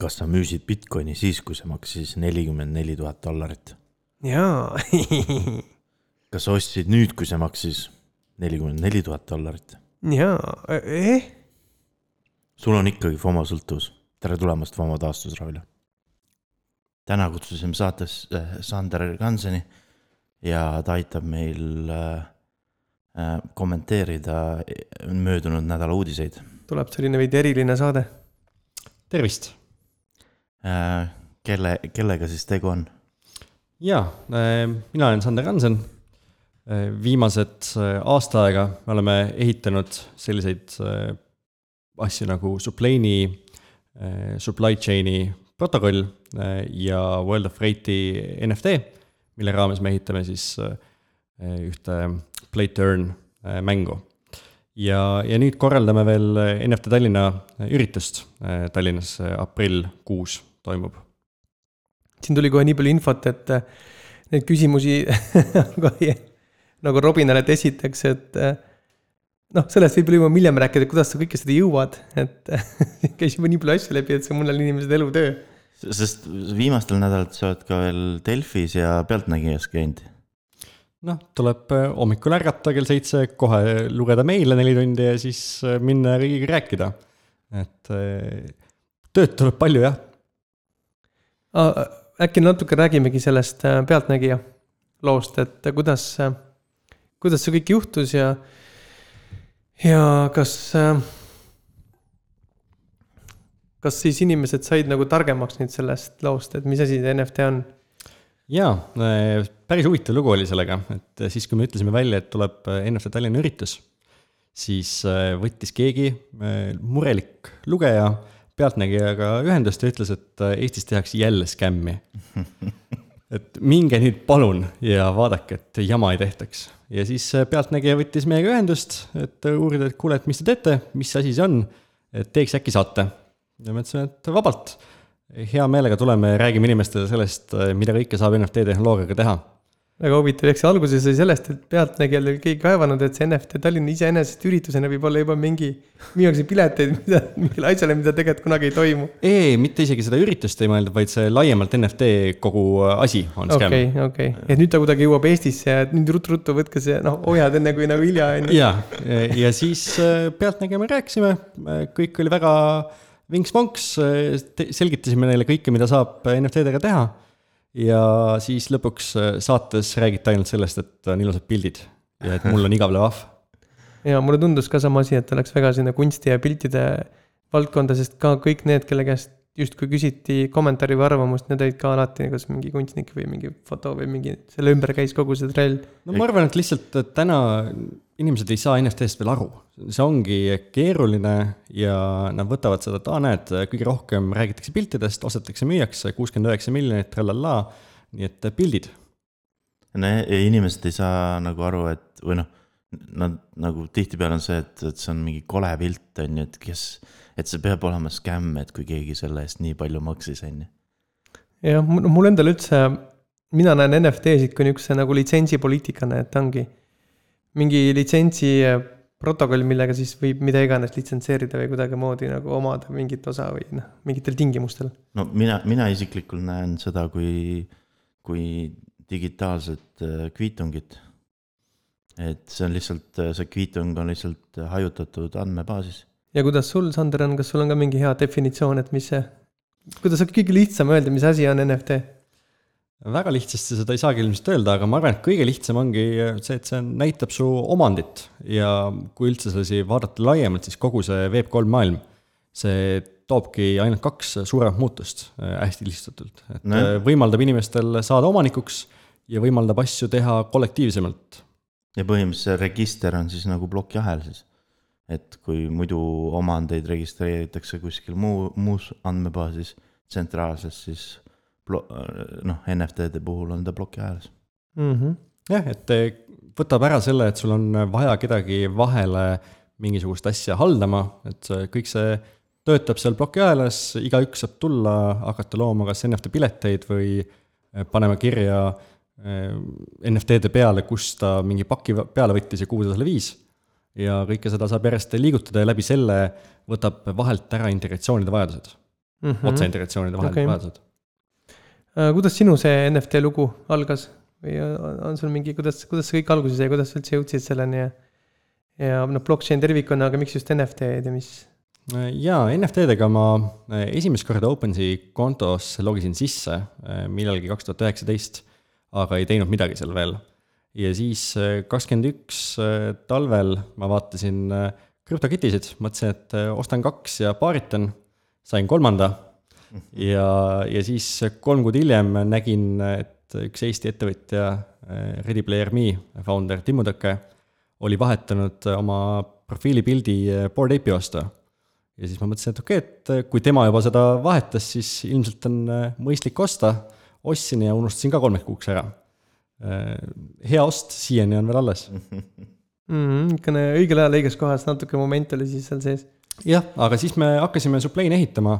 kas sa müüsid Bitcoini siis, kui see maksis nelikümmend neli tuhat dollarit? jaa kas sa ostsid nüüd, kui see maksis nelikümmend neli tuhat dollarit? jaa, eh? sul on ikkagi FOMO sõltuvus. tere tulemast FOMO taastusravile. täna kutsusime saates äh, Sander Kanseni ja ta aitab meil äh, äh, kommenteerida möödunud nädala uudiseid. tuleb selline veidi eriline saade. tervist kelle, kellega siis tegu on? jaa, äh, mina olen Sander Hansen. Äh, viimased aasta aega me oleme ehitanud selliseid asju nagu Suplane'i, supply chain'i protokoll ja World of Freight'i NFT, mille raames me ehitame siis ühte play to earn mängu. ja, ja nüüd korraldame veel NFT Tallinna üritust Tallinnas aprill kuus toimub? siin tuli kohe nii palju infot, et äh, neid küsimusi nagu Robinale, et esiteks, et äh, noh, sellest võib-olla juba hiljem rääkida, kuidas sa kõike seda jõuad, et käis juba nii palju asju läbi, et see on mõnel inimesel elutöö. sest viimastel nädalatel sa oled ka veel Delfis ja Pealtnägijas käinud. noh, tuleb äh, hommikul ärgata kell seitse, kohe lugeda meile neli tundi ja siis minna riigiga rääkida. et tööd tuleb palju jah äkki natuke räägimegi sellest äh, Pealtnägija loost, et kuidas, äh, kuidas see kõik juhtus ja, ja kas, äh, kas siis inimesed said nagu targemaks nüüd sellest loost, et mis asi see NFT on? jaa, päris huvitav lugu oli sellega, et siis, kui me ütlesime välja, et tuleb NFT Tallinna üritus, siis võttis keegi murelik lugeja Pealtnägijaga ühendust ja ütles, et äh, Eestis tehakse jälle skämmi. et minge nüüd palun ja vaadake, et jama ei tehtaks. ja siis äh, Pealtnägija võttis meiega ühendust, et äh, uurida, et kuule, et mis te teete, mis asi see on, et teeks äkki saate. ja me ütlesime, et vabalt, hea meelega tuleme ja räägime inimestele sellest, mida kõike saab NFT tehnoloogiaga teha väga huvitav, eks see alguse sai sellest, et Pealtnägijal oli keegi kaevanud, et see NFT Tallinna iseenesest üritusena võib olla juba mingi, müüakse pileteid, mida, mingile asjale, mida tegelikult kunagi ei toimu. ei, mitte isegi seda üritust ei mõeldud, vaid see laiemalt NFT kogu asi on skäm. okei okay,, okei okay., et nüüd ta kuidagi jõuab Eestisse ja nüüd ruttu-ruttu võtke see, noh, hoiad enne kui nagu hilja on ju. ja, ja siis äh, Pealtnägija me rääkisime, kõik oli väga vinks-vonks, selgitasime neile kõike, mida saab NFT-dega teha ja siis lõpuks äh, saates räägiti ainult sellest, et on ilusad pildid ja et mul on igavlev ahv. ja mulle tundus ka sama asi, et oleks väga sinna kunsti ja piltide valdkonda, sest ka kõik need, kelle käest justkui küsiti kommentaari või arvamust, need olid ka alati kas mingi kunstnik või mingi foto või mingi, selle ümber käis kogu see trell. no ma arvan, et lihtsalt et täna inimesed ei saa NFT-st veel aru. see ongi keeruline ja nad võtavad seda, et aa, näed, kõige rohkem räägitakse piltidest, ostetakse, müüakse, kuuskümmend üheksa miljonit, trallallaa, nii et pildid. no ja inimesed ei saa nagu aru, et või noh, nad nagu tihtipeale on see, et, et see on mingi kole pilt, on ju, et kes et see peab olema skämm, et kui keegi selle eest nii palju maksis, on ju. jah, mul endal üldse, mina näen NFT-sid kui niisuguse nagu litsentsipoliitikana, et ongi mingi litsentsi protokoll, millega siis võib mida iganes litsentseerida või kuidagimoodi nagu omada mingit osa või noh, mingitel tingimustel. no mina, mina isiklikult näen seda kui, kui digitaalset eh, kviitungit. Et see on lihtsalt, see kviitung on lihtsalt hajutatud andmebaasis ja kuidas sul, Sander, on, kas sul on ka mingi hea definitsioon, et mis see, kuidas on kõige lihtsam öelda, mis asi on NFT? väga lihtsasti seda ei saagi ilmselt öelda, aga ma arvan, et kõige lihtsam ongi see, et see näitab su omandit ja kui üldse sellisi vaadata laiemalt, siis kogu see Web3 maailm, see toobki ainult kaks suuremat muutust äh, hästi lihtsustatult, et no. Äh, võimaldab inimestel saada omanikuks ja võimaldab asju teha kollektiivsemalt. Ja põhimõtteliselt see register on siis nagu plokiahel siis et kui muidu omandeid registreeritakse kuskil muu, muus andmebaasis tsentraalses, siis noh, NFT-de puhul on ta plokiajalas mm. -hmm. jah, et võtab ära selle, et sul on vaja kedagi vahele mingisugust asja haldama, et kõik see töötab seal plokiajalas, igaüks saab tulla, hakata looma kas NFT pileteid või panema kirja eh, NFT-de peale, kust ta mingi paki peale võttis ja kuhu ta selle viis ja kõike seda saab järjest liigutada ja läbi selle võtab vahelt ära integratsioonide vajadused. mm -hmm. otseintegratsioonide vahel okay. vajadused. Äh, kuidas sinu see NFT lugu algas või on on sul mingi, kuidas, kuidas see kõik alguse sai, kuidas sa üldse jõudsid selleni ja ja noh, blockchain tervikuna, aga miks just NFT-d ja mis? jaa, NFT-dega ma esimest korda OpenSea kontos logisin sisse millalgi kaks tuhat üheksateist, aga ei teinud midagi seal veel. ja siis kakskümmend üks eh, talvel ma vaatasin eh, krüptokitisid, mõtlesin, et ostan kaks ja paaritan, sain kolmanda ja, ja siis kolm kuud hiljem nägin, et üks Eesti ettevõtja, Ready Player Me founder Timmu Tõke oli vahetanud oma profiilipildi Bored Ape'i vastu ja siis ma mõtlesin, et okei okay,, et kui tema juba seda vahetas, siis ilmselt on äh, mõistlik osta. Ostsin ja unustasin ka kolmeks kuuks ära. hea ost siiani on veel alles. mm,. niisugune õigel ajal õiges kohas, natuke moment oli siis seal sees. jah, aga siis me hakkasime Supply'ni ehitama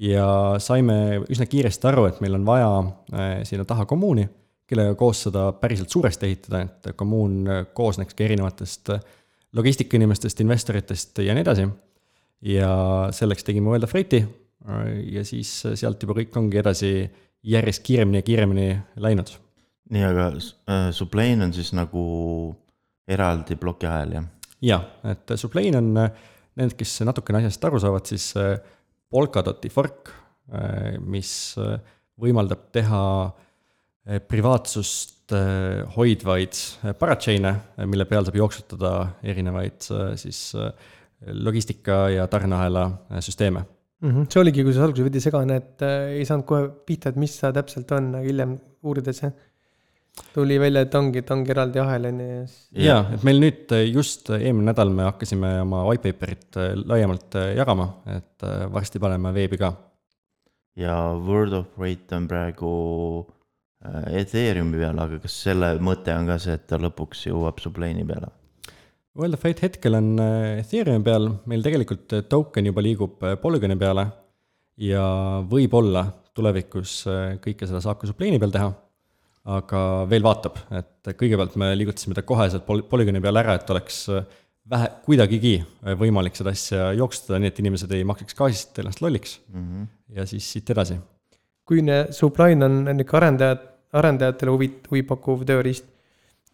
ja saime üsna kiiresti aru, et meil on vaja äh, sinna taha kommuuni, kellega koos seda päriselt suuresti ehitada, et kommuun äh, koosnekski erinevatest äh, logistikainimestest, investoritest ja nii edasi. ja selleks tegime World of Freight'i äh, ja siis sealt juba kõik ongi edasi järjest kiiremini ja kiiremini läinud. nii, aga äh, Sublane on siis nagu eraldi plokiahel, jah? jah, et Sublane on äh, need, kes natukene asjast aru saavad, siis äh, Polkadoti fork, mis äh, võimaldab teha äh, privaatsust äh, hoidvaid äh, parachain'e, mille peal saab jooksutada erinevaid äh, siis äh, logistika ja tarneahela äh, süsteeme. mm. -hmm. see oligi, kui see alguses veidi segane, et äh, ei saanud kohe pihta, et mis see täpselt on, aga hiljem uurides jah, tuli välja, et ongi, et ongi eraldi ahel on ju ja et meil nüüd äh, just eelmine nädal me hakkasime oma white paper'it äh, laiemalt äh, jagama, et äh, varsti paneme veebi ka ja World of Weight on praegu äh, Ethereumi peal, aga kas selle mõte on ka see, et ta lõpuks jõuab Sublane'i peale? World of Fate hetkel on äh, Ethereumi peal, meil tegelikult äh, token juba liigub äh, Polygoni peale ja võib-olla tulevikus kõike seda saab ka Suplane'i peal teha, aga veel vaatab, et kõigepealt me liigutasime ta koheselt Pol- Polygoni peale ära, et oleks äh, vähe, kuidagigi võimalik seda asja jooksutada, nii et inimesed ei maksaks gaasist ennast lolliks Mm -hmm. ja siis siit edasi. kui ne- Sublime on niisugune arendajad, arendajatele huvi, huvipakkuv tööriist,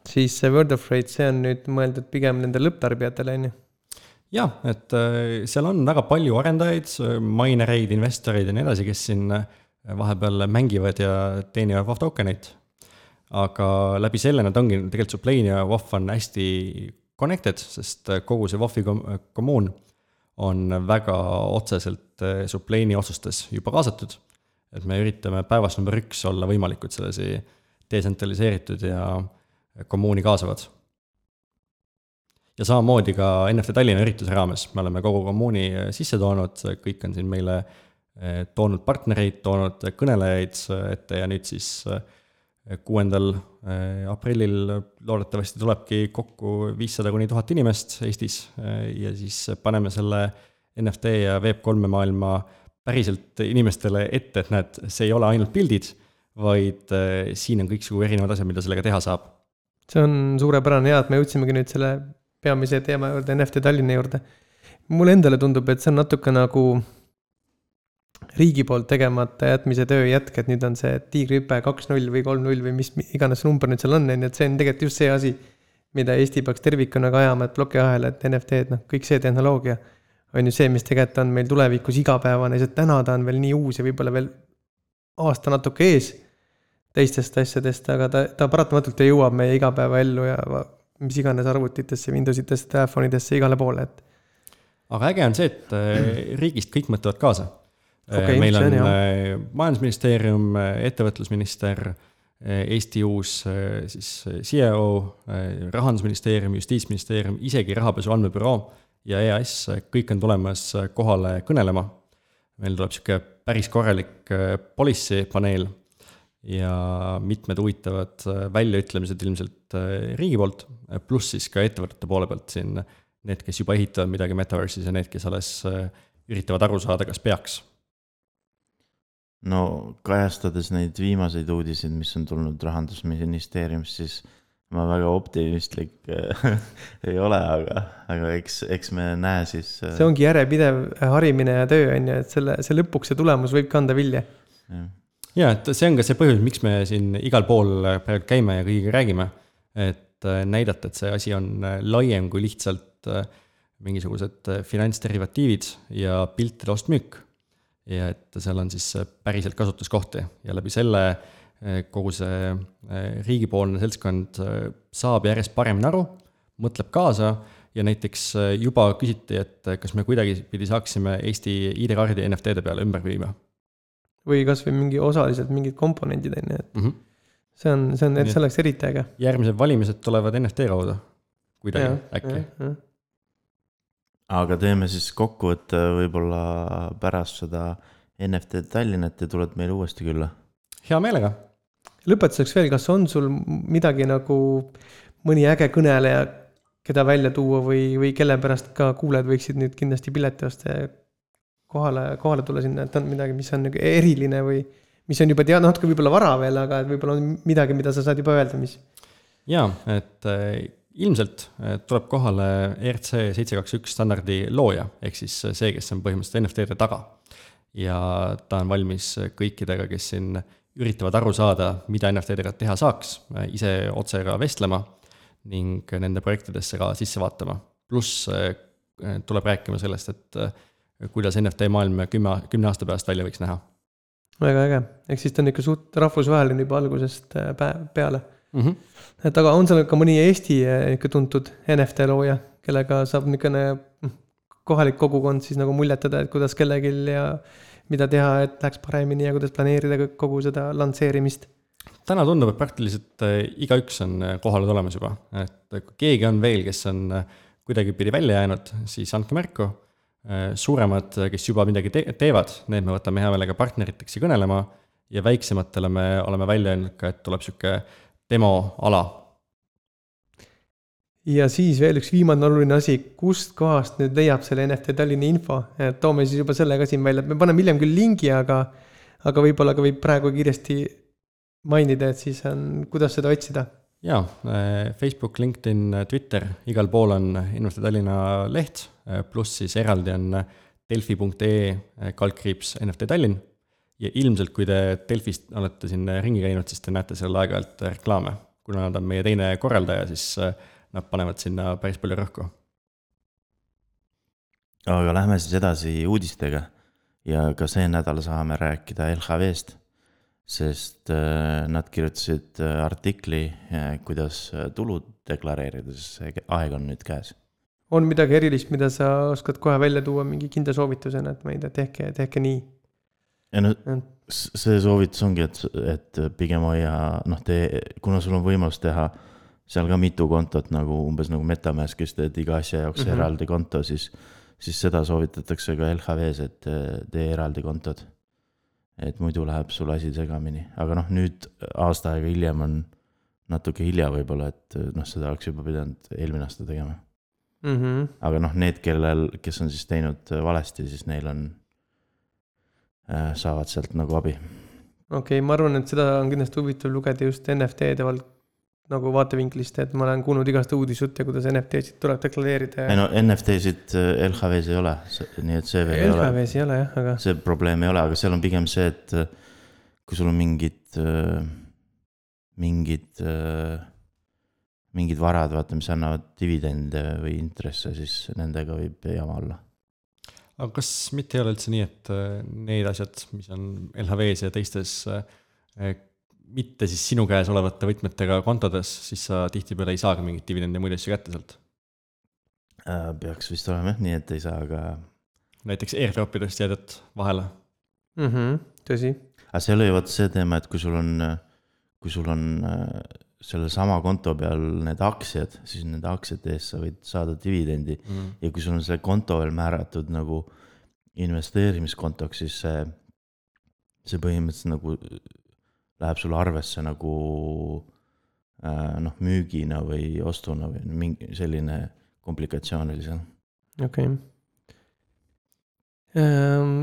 siis see World of Freight, see on nüüd mõeldud pigem nendele lõpptarbijatele, on ju. jah, et äh, seal on väga palju arendajaid, minereid, investoreid ja nii edasi, kes siin äh, vahepeal mängivad ja teenivad WAF tokeneid. aga läbi selle nad ongi tegelikult Suplane ja WAF on hästi connected, sest äh, kogu see WAF-i kom- kommuun on väga otseselt äh, Suplane'i otsustes juba kaasatud. et me üritame päevast number üks olla võimalikult sedasi detsentraliseeritud ja kommuuni kaasavad. Ja samamoodi ka NFT Tallinna ürituse raames. Me oleme kogu kommuuni äh, sisse toonud, kõik on siin meile äh, toonud partnereid, toonud kõnelejaid äh, ette. Ja nüüd siis kuuendal aprillil loodetavasti tulebki kokku viissada kuni tuhat inimest Eestis ja siis paneme selle NFT ja Web3 maailma päriselt inimestele ette, et näed, see ei ole ainult pildid, vaid siin on kõiksugu erinevad asjad, mida sellega teha saab see on suurepärane ja et me jõudsimegi nüüd selle peamise teema juurde, NFT Tallinna juurde. mulle endale tundub, et see on natuke nagu riigi poolt tegemata jätmise töö jätk, et nüüd on see tiigrihüpe kaks null või kolm null või mis iganes see number nüüd seal on, on ju, et see on tegelikult just see asi, mida Eesti peaks tervikuna ka ajama, et plokiahel, et NFT-d, noh, kõik see tehnoloogia on ju see, mis tegelikult on meil tulevikus igapäevane, sest täna ta on veel nii uus ja võib-olla veel aasta natuke ees teistest asjadest, aga ta, ta paratamatult jõuab meie igapäevaellu ja mis iganes arvutitesse, Windows itesse, telefonidesse, igale poole, et aga äge on see, et äh, riigist kõik mõtlevad kaasa. Okei, meil see on on äh, majandusministeerium, ettevõtlusminister, Eesti uus äh, siis äh, CEO, rahandusministeerium, justiitsministeerium, isegi rahapesu andmebüroo ja EAS, kõik on tulemas äh, kohale kõnelema. meil tuleb sihuke päris korralik äh, policy paneel ja mitmed huvitavad äh, väljaütlemised ilmselt äh, riigi poolt, pluss siis ka ettevõtete poole pealt siin need, kes juba ehitavad midagi metaverse'is ja need, kes alles äh, üritavad aru saada, kas peaks no kajastades neid viimaseid uudiseid, mis on tulnud rahandusministeeriumist, siis ma väga optimistlik äh, ei ole, aga, aga eks, eks me näe siis. see ongi järjepidev harimine ja töö on ju, et selle, see lõpuks see tulemus võib kanda vilja. Ja et see on ka see põhjus, miks me siin igal pool praegu käime ja kõigiga räägime. et äh, näidata, et see asi on äh, laiem kui lihtsalt äh, mingisugused finantsderivatiivid ja piltide ost-müük. ja et seal on siis päriselt kasutuskohti ja läbi selle kogu see riigipoolne seltskond saab järjest paremini aru, mõtleb kaasa ja näiteks juba küsiti, et kas me kuidagipidi saaksime Eesti ID-kaardi NFT-de peale ümber viima või kasvõi mingi osaliselt mingid komponendid on ju, et mm. -hmm. see on, see on, et- see oleks eriti äge. järgmised valimised tulevad NFT kaudu, kuidagi äkki. aga teeme siis kokkuvõtte võib-olla pärast seda NFT Tallinnat ja tuled meile uuesti külla. hea meelega. lõpetuseks veel, kas on sul midagi nagu mõni äge kõneleja, keda välja tuua või, või kelle pärast ka kuulajad võiksid nüüd kindlasti pileti osta ja kohale, kohale tulla sinna, et on midagi, mis on nagu eriline või mis on juba tea-, natuke võib-olla vara veel, aga võib-olla on midagi, mida sa saad juba öelda, mis jaa, et äh, ilmselt äh, tuleb kohale ERC seitse kaks üks standardi looja, ehk siis see, kes on põhimõtteliselt NFT-de taga. ja ta on valmis kõikidega, kes siin üritavad aru saada, mida NFT-dega teha saaks, ise otse ka vestlema ning nende projektidesse ka sisse vaatama. pluss tuleb rääkima sellest, et kuidas NFT maailm kümme, kümne aasta pärast välja võiks näha väga äge, ehk siis ta on ikka suht rahvusvaheline juba algusest äh, peale. mm. -hmm. et aga on seal ka mõni Eesti äh, ikka tuntud NFT looja, kellega saab niisugune mm, kohalik kogukond siis nagu muljetada, et kuidas kellelgi ja mida teha, et läheks paremini ja kuidas planeerida kogu seda lansseerimist. täna tundub, et praktiliselt äh, igaüks on kohale tulemas juba, et kui keegi on veel, kes on kuidagipidi välja jäänud, siis andke märku. suuremad, kes juba midagi te teevad, need me võtame hea meelega partneriteks ja kõnelema. Ja väiksematele me oleme välja öelnud ka, et tuleb sihuke demoala. ja siis veel üks viimane oluline asi, kust kohast nüüd leiab selle NFT Tallinna info, et toome siis juba selle ka siin välja, me paneme hiljem küll lingi, aga aga võib-olla ka võib praegu kiiresti mainida, et siis on, kuidas seda otsida jaa, Facebook, LinkedIn, Twitter, igal pool on Innustee Tallinna leht, pluss siis eraldi on delfi.ee kaldkriips NFT Tallinn. ja ilmselt, kui te Delfist olete siin ringi käinud, siis te näete seal aeg-ajalt reklaame. kuna nad on meie teine korraldaja, siis nad panevad sinna päris palju rõhku. aga lähme siis edasi uudistega ja ka see nädal saame rääkida LHV-st, sest äh, nad kirjutasid äh, artikli, kuidas äh, tulu deklareerida, sest see aeg on nüüd käes. on midagi erilist, mida sa oskad kohe välja tuua mingi kindla soovitusena, et ma ei tea, tehke, tehke nii. ja no see soovitus ongi, et, et pigem hoia, noh, tee, kuna sul on võimalus teha seal ka mitu kontot nagu umbes nagu Metamaskis teed iga asja jaoks mm. -hmm. eraldi konto, siis, siis seda soovitatakse ka LHV-s, et tee eraldi kontod. Et muidu läheb sul asi segamini, aga noh, nüüd aasta aega hiljem on natuke hilja võib-olla, et noh, seda oleks juba pidanud eelmine aasta tegema. mm. -hmm. aga noh, need, kellel, kes on siis teinud valesti, siis neil on, saavad sealt nagu abi okei okay,, ma arvan, et seda on kindlasti huvitav lugeda just NFT-de vald-, nagu vaatevinklist, et ma olen kuulnud igast uudisjutte, kuidas NFT-sid tuleb deklareerida ei ja no NFT-sid äh, LHV-s ei ole, nii et see veel ei ole, LHV-s ei ole jah, aga see probleem ei ole, aga seal on pigem see, et äh, kui sul on mingid, mingid, mingid varad, vaata, mis annavad dividende või intresse, siis nendega võib jama olla. aga kas mitte ei ole üldse nii, et äh, need asjad, mis on LHV-s ja teistes äh, mitte siis sinu käes olevate võtmetega kontodes, siis sa tihtipeale ei saagi mingit dividendi ja muid asju kätte sealt. Äh, peaks vist olema jah, nii et ei saa, aga, näiteks airdropidest jäädad vahele. mm -hmm, tõsi. aga seal oli vaata see teema, et kui sul on, kui sul on äh, sellesama konto peal need aktsiad, siis nende aktsiate eest sa võid saada dividendi Mm. ja kui sul on see konto veel määratud nagu investeerimiskontoks, siis see, see põhimõtteliselt nagu läheb sulle arvesse nagu äh, noh, müügina või ostuna või mingi selline komplikatsioon oli seal. okei okay..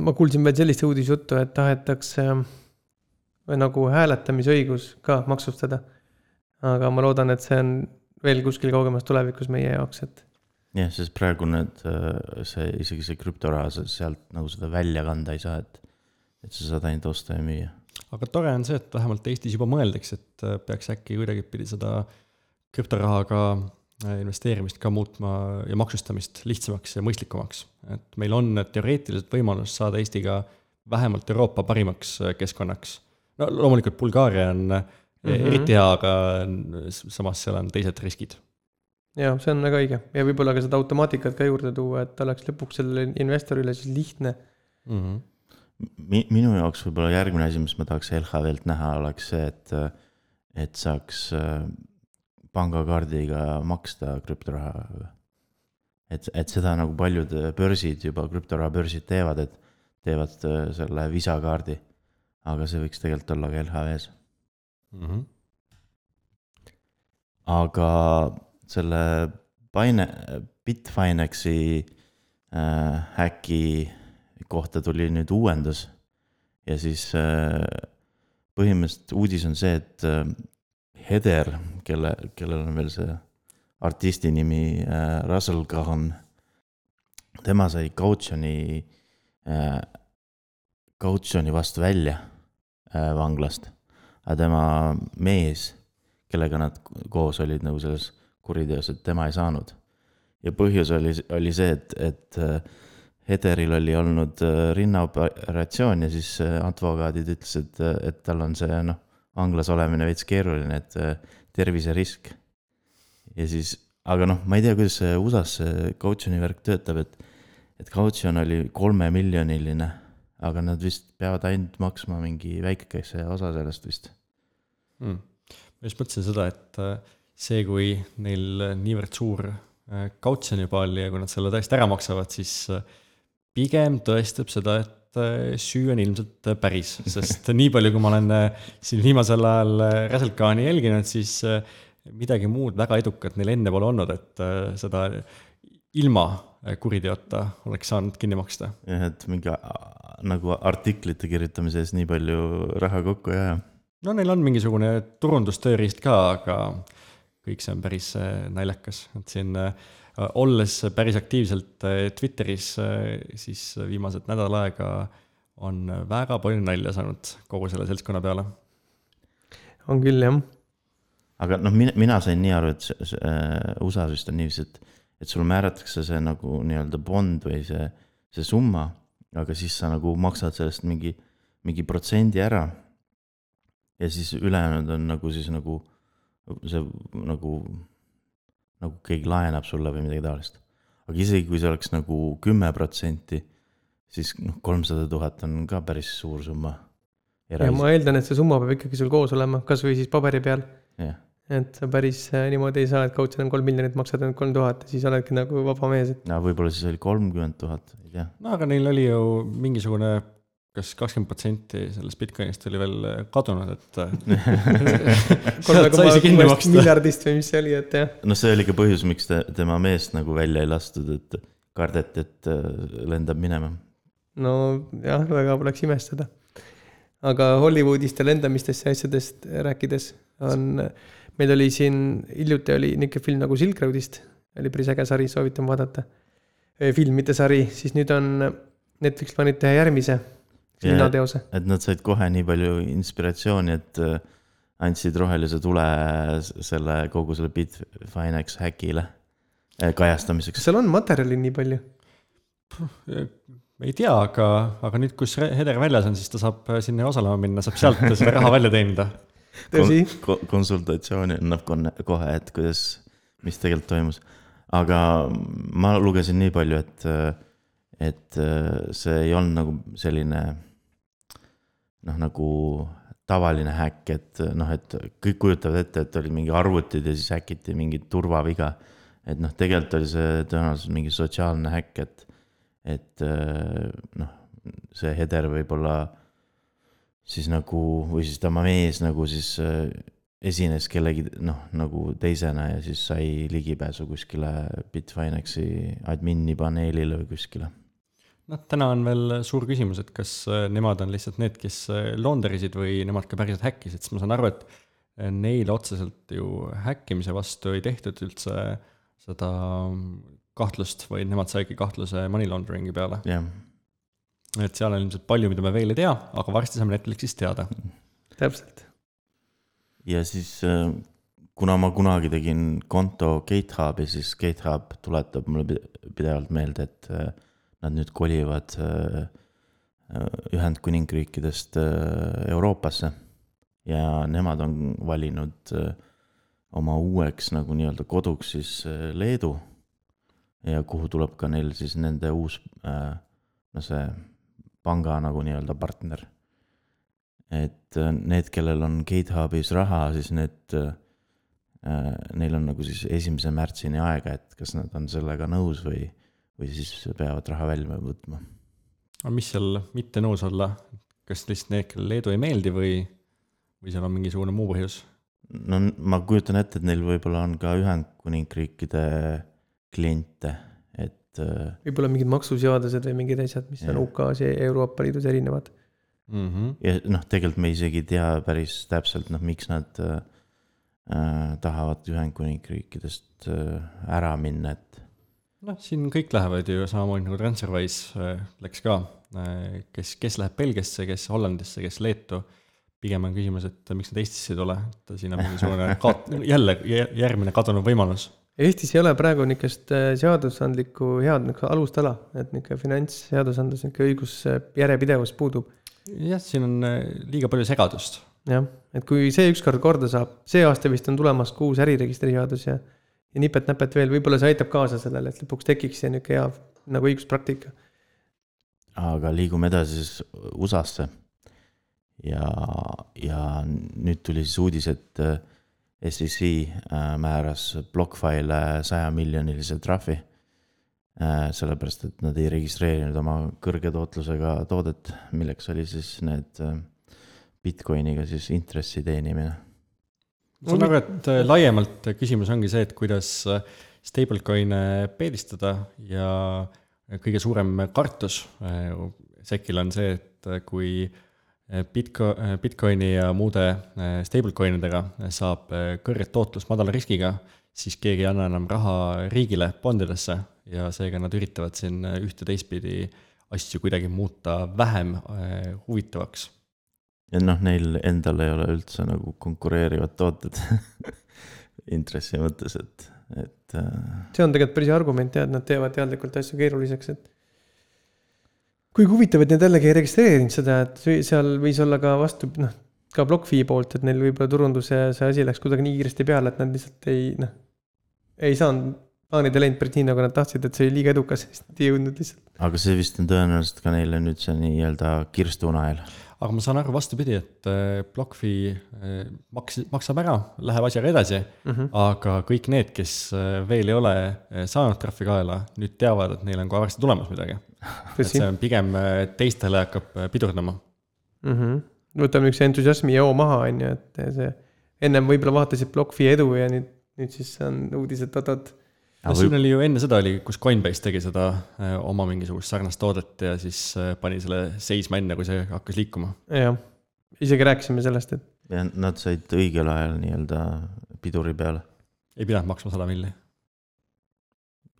ma kuulsin veel sellist uudisjuttu, et tahetakse nagu hääletamisõigus ka maksustada. aga ma loodan, et see on veel kuskil kaugemas tulevikus meie jaoks, et jah, sest praegu need, see isegi see krüptoraha, sealt nagu seda välja kanda ei saa, et, et sa saad ainult osta ja müüa. Aga tore on see, et vähemalt Eestis juba mõeldakse, et äh, peaks äkki kuidagipidi seda krüptorahaga äh, investeerimist ka muutma ja maksustamist lihtsamaks ja mõistlikumaks. et meil on teoreetiliselt võimalus saada Eestiga vähemalt Euroopa parimaks äh, keskkonnaks. no loomulikult Bulgaaria on mm. -hmm. eriti hea, aga samas seal on teised riskid. ja see on väga õige ja võib-olla ka seda automaatikat ka juurde tuua, et oleks lõpuks sellele investorile siis lihtne. Mm -hmm. Mi-, minu jaoks võib-olla järgmine asi, mis ma tahaks LHV-lt näha, oleks see, et, et saaks äh, pangakaardiga maksta krüptorahaga. et, et seda nagu paljud börsid juba, krüptorahapörsid teevad, et teevad äh, selle Visa kaardi. aga see võiks tegelikult olla ka LHV-s. Mm -hmm. aga selle Bine-, Bitfinexi äh, häki kohta tuli nüüd uuendus ja siis äh, põhimõtteliselt uudis on see, et äh, Heder, kelle, kellel on veel see artisti nimi äh, Russell Kahn, tema sai kautsjoni kautsjoni vastu välja vanglast, aga tema mees, kellega nad koos olid nagu selles kuriteos, et tema ei saanud. ja põhjus oli, oli see, et, et Hederil oli olnud äh, rinnaoperatsioon ja siis äh, advokaadid ütlesid, et tal on see noh, vanglas olemine veits keeruline, et äh, terviserisk. ja siis, aga noh, ma ei tea, kuidas see USA-s see kautsjoni värk töötab, et, et kautsjon oli kolmemiljoniline, aga nad vist peavad ainult maksma mingi väikese osa sellest vist. mm.. ma just mõtlesin seda, et äh, see, kui neil niivõrd suur äh, kautsjon juba oli ja kui nad selle tõesti ära maksavad, siis äh, pigem tõestab seda, et äh, süü on ilmselt äh, päris, sest nii palju, kui ma olen äh, siin viimasel ajal Räselkaani jälginud, siis midagi muud väga edukat neil enne pole olnud, et seda ilma kuriteota oleks saanud kinni maksta. jah, et mingi nagu artiklite kirjutamise eest nii palju raha kokku ei aja. no neil on mingisugune turundustööriist ka, aga kõik see on päris naljakas, et siin äh, olles päris aktiivselt äh, Twitteris, siis viimased nädal aega on väga palju nalja saanud kogu selle seltskonna peale. on küll jah, aga noh, mina, mina sain nii aru, et see- see, äh, USA-s vist on niiviisi, et, et sulle määratakse see nagu nii-öelda bond või see, see summa, aga siis sa nagu maksad sellest mingi, mingi protsendi ära. ja siis ülejäänud on nagu siis nagu see nagu, nagu keegi laenab sulle või midagi taolist. aga isegi kui see oleks nagu kümme protsenti, siis noh, kolmsada tuhat on ka päris suur summa. ja ma eeldan, et see summa peab ikkagi sul koos olema, kasvõi siis paberi peal. jah, et sa päris äh, niimoodi ei saa, et kautsjon on kolm miljonit, maksad ainult kolm tuhat ja siis oledki nagu vaba mees, et no võib-olla siis oli kolmkümmend tuhat, ei tea. no aga neil oli ju mingisugune kas kakskümmend protsenti sellest Bitcoinist oli veel äh, kadunud, et maksta. miljardist või mis see oli, et jah. noh, see oli ka põhjus, miks te, tema meest nagu välja ei lastud, et kardeti, et äh, lendab minema. nojah, väga poleks imestada. aga Hollywoodist ja lendamistest ja asjadest rääkides on, meil oli siin hiljuti oli niisugune film nagu Silk Roadist, oli päris äge sari, soovitan vaadata. film, mitte sari, siis nüüd on Netflix plaanib teha järgmise linnateose. et nad said kohe nii palju inspiratsiooni, et äh, andsid rohelise tule selle kogu selle Bitfinex häkile äh, kajastamiseks seal on materjali nii palju? ei tea, aga, aga nüüd, kus Heder väljas on, siis ta saab äh, sinna osalema minna, saab sealt seda raha välja teenida. tõsi, konsultatsiooni annab konne- kohe, et kuidas, mis tegelikult toimus. aga ma lugesin nii palju, et, et äh, see ei olnud nagu selline noh, nagu tavaline häkk, et noh, et kõik kujutavad ette, et olid mingi arvutid ja siis häkiti mingit turvaviga. et noh, tegelikult oli see tõenäoliselt mingi sotsiaalne häkk, et, et äh, noh, see Heder võib-olla siis nagu või siis tema mees nagu siis äh, esines kellegi noh, nagu teisena ja siis sai ligipääsu kuskile Bitfinexi admini paneelile või kuskile. noh, täna on veel suur küsimus, et kas äh, nemad on lihtsalt need, kes äh, launderisid või nemad ka päriselt häkkisid, sest ma saan aru, et neil otseselt ju häkkimise vastu ei tehtud üldse seda kahtlust, vaid nemad saidki kahtluse money laundering'i peale. jah, et seal on ilmselt palju, mida me veel ei tea, aga varsti saame Netflixist teada. täpselt. ja siis äh, kuna ma kunagi tegin konto GitHubi, siis GitHub tuletab mulle pi- pidevalt meelde, et nad nüüd kolivad äh, äh, Ühendkuningriikidest äh, Euroopasse. ja nemad on valinud oma uueks nagu nii-öelda koduks siis Leedu. ja kuhu tuleb ka neil siis nende uus no see panga nagu nii-öelda partner et need, kellel on GitHubis raha, siis need neil on nagu siis esimese märtsini aega, et kas nad on sellega nõus või, või siis peavad raha välja võtma. aga mis seal mitte nõus olla, kas lihtsalt need, kellele Leedu ei meeldi või, või seal on mingisugune muu põhjus? no ma kujutan ette, et neil võib-olla on ka Ühendkuningriikide kliente, et äh, võib-olla mingid maksuseadused või mingid asjad, mis on Jah. UK-s ja Euroopa Liidus erinevad. Mm -hmm. ja noh, tegelikult me isegi ei tea päris täpselt, noh, miks nad äh, äh, tahavad Ühendkuningriikidest äh, ära minna, et noh, siin kõik lähevad ju samamoodi nagu Transferwise äh, läks ka, kes, kes läheb Belgiasse, kes Hollandisse, kes Leetu. pigem on küsimus, et miks nad Eestisse ei tule, et siin on mingisugune kaot-, jälle jä- järgmine kadunud võimalus. Eestis ei ole praegu niisugust äh, seadusandlikku head niisugust alustala, et niisugune finantsseadusandlus, niisugune õigus äh, järjepidevus puudub. jah, siin on äh, liiga palju segadust. jah, et kui see ükskord korda saab, see aasta vist on tulemas ka uus äriregistri seadus ja ja nipet-näpet veel, võib-olla see aitab kaasa sellele, et lõpuks tekiks see niisugune hea nagu õiguspraktika. aga liigume edasi siis USA-sse. ja, ja nüüd tuli siis uudis, et äh, SEC äh, määras BlockFi'le saja miljonilise trahvi. sellepärast, et nad ei registreerinud oma kõrge tootlusega toodet, milleks oli siis need äh, Bitcoiniga siis intressi teenimine. Ma saan aru, et äh, laiemalt küsimus ongi see, et kuidas äh, stablecoin'e peedistada ja kõige suurem kartus äh, SEC-il on see, et kui Bitco-, Bitcoini ja muude stablecoin idega saab kõrget tootlust madala riskiga, siis keegi ei anna enam raha riigile bondidesse ja seega nad üritavad siin äh, ühte teistpidi asju kuidagi muuta vähem äh, huvitavaks ja noh, neil endal ei ole üldse nagu konkureerivad tooted intressi mõttes, et, et äh, see on tegelikult päris argument jah, et nad teevad teadlikult asju keeruliseks, et kuigi huvitav, et nad jällegi ei registreerinud seda, et seal võis olla ka vastu, noh, ka BlockFi poolt, et neil võib-olla turunduse see asi läks kuidagi nii kiiresti peale, et nad lihtsalt ei noh, ei saanud, plaanid ei läinud päris nii, nagu nad tahtsid, et see oli liiga edukas, siis nad ei jõudnud lihtsalt. aga see vist on tõenäoliselt ka neile nüüd see nii-öelda kirstunael. aga ma saan aru vastupidi, et äh, BlockFi äh, maks-, maksab ära, läheb asjaga edasi mm, -hmm. aga kõik need, kes äh, veel ei ole äh, saanud trahvi kaela, nüüd teavad, et neil on kohe varsti tulemas midagi. et see on pigem äh, teistele hakkab äh, pidurdama. mm. -hmm. võtame niisuguse entusiasmi joo maha, on ju, et see ennem võib-olla vaatasid BlockFi edu ja nüüd, nüüd siis on uudis, et oot-oot. No siin oli ju enne seda oli, kus Coinbase tegi seda äh, oma mingisugust sarnast toodet ja siis äh, pani selle seisma enne, kui see hakkas liikuma. jah, isegi rääkisime sellest, et ja nad said õigel ajal nii-öelda piduri peale. ei pidanud maksma sada milli.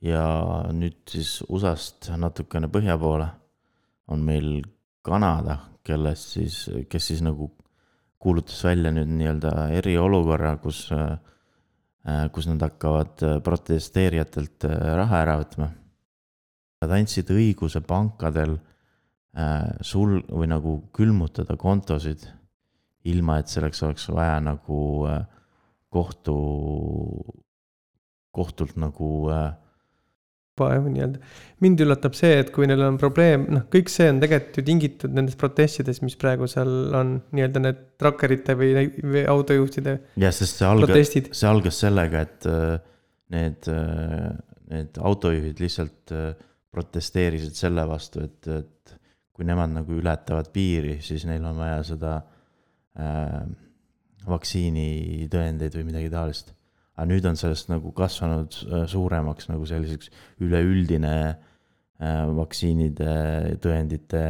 ja nüüd siis USA-st natukene põhja poole on meil Kanada, kellest siis, kes siis nagu kuulutas välja nüüd nii-öelda eriolukorra, kus, kus nad hakkavad protesteerijatelt raha ära võtma. Nad andsid õiguse pankadel äh, sul- või nagu külmutada kontosid, ilma et selleks oleks vaja nagu äh, kohtu, kohtult nagu äh, jah, nii-öelda. mind üllatab see, et kui neil on probleem, noh, kõik see on tegelikult ju tingitud nendest protestidest, mis praegu seal on, nii-öelda need trakkerite või, või autojuhtide jah, sest see algas, see algas sellega, et äh, need, need autojuhid lihtsalt äh, protesteerisid selle vastu, et, et kui nemad nagu ületavad piiri, siis neil on vaja seda äh, vaktsiinitõendeid või midagi taolist. Aga nüüd on sellest nagu kasvanud äh, suuremaks nagu selliseks üleüldine äh, vaktsiinide tõendite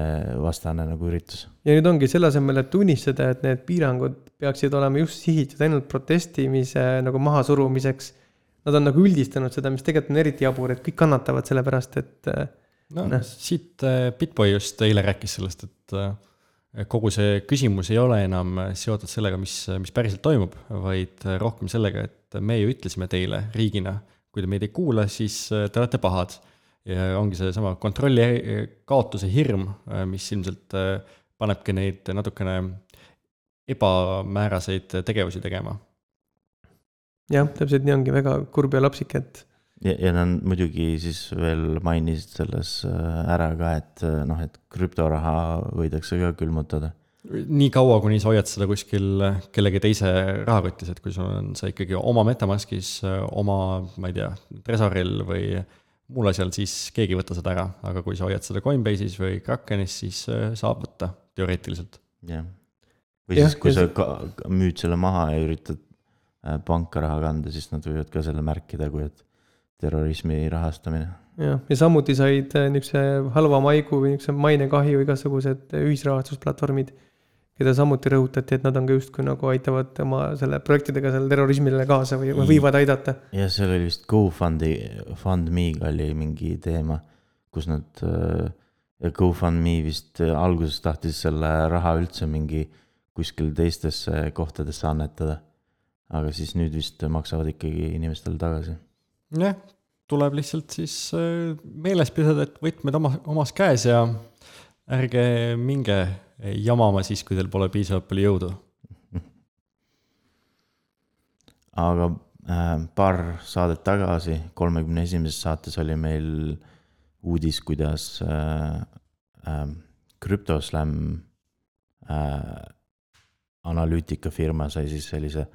vastane nagu üritus. ja nüüd ongi selle asemel, et tunnistada, et need piirangud peaksid olema just sihitud ainult protestimise nagu mahasurumiseks. Nad on nagu üldistanud seda, mis tegelikult on eriti jabur, et kõik kannatavad selle pärast, et äh, no Noh. siit Bitboy just eile rääkis sellest, et kogu see küsimus ei ole enam seotud sellega, mis, mis päriselt toimub, vaid äh, rohkem sellega, et me ju ütlesime teile riigina, kui te meid ei kuula, siis äh, te olete pahad. ja ongi seesama kontrolli äh, kaotuse hirm, mis ilmselt äh, panebki neid natukene ebamääraseid tegevusi tegema. jah, täpselt nii ongi, väga kurb ja lapsik, et ja, ja nad muidugi siis veel mainisid selles äh, ära ka, et äh, noh, et krüptoraha võidakse ka külmutada. nii kaua, kuni sa hoiad seda kuskil kellegi teise rahakotis, et kui sul on see ikkagi oma Metamaskis, oma, ma ei tea, Tresoril või muul asjal, siis keegi ei võta seda ära, aga kui sa hoiad seda Coinbase'is või Krakenis, siis äh, saab võtta teoreetiliselt. jah. või Jah, siis, kui ja sa ka, ka müüd selle maha ja üritad äh, panka raha kanda, siis nad võivad ka selle märkida, kui et terrorismi rahastamine. jah, ja samuti said äh, niisuguse halva maigu või niisuguse mainekahju igasugused äh, ühisrahastusplatvormid, keda samuti rõhutati, et nad on ka justkui nagu aitavad oma selle projektidega sellele terrorismile kaasa või või võivad aidata. ja seal oli vist GoFundi, FundMe'ga oli mingi teema, kus nad äh, GoFundMe vist alguses tahtis selle raha üldse mingi kuskil teistesse kohtadesse annetada. aga siis nüüd vist maksavad ikkagi inimestele tagasi. jah, tuleb lihtsalt siis äh, meeles pidada, et võtmed oma, omas käes ja ärge minge jamama siis, kui teil pole piisavalt palju jõudu. aga äh, paar saadet tagasi, kolmekümne esimeses saates oli meil uudis, kuidas CryptoSlam äh, analüütikafirma sai siis sellise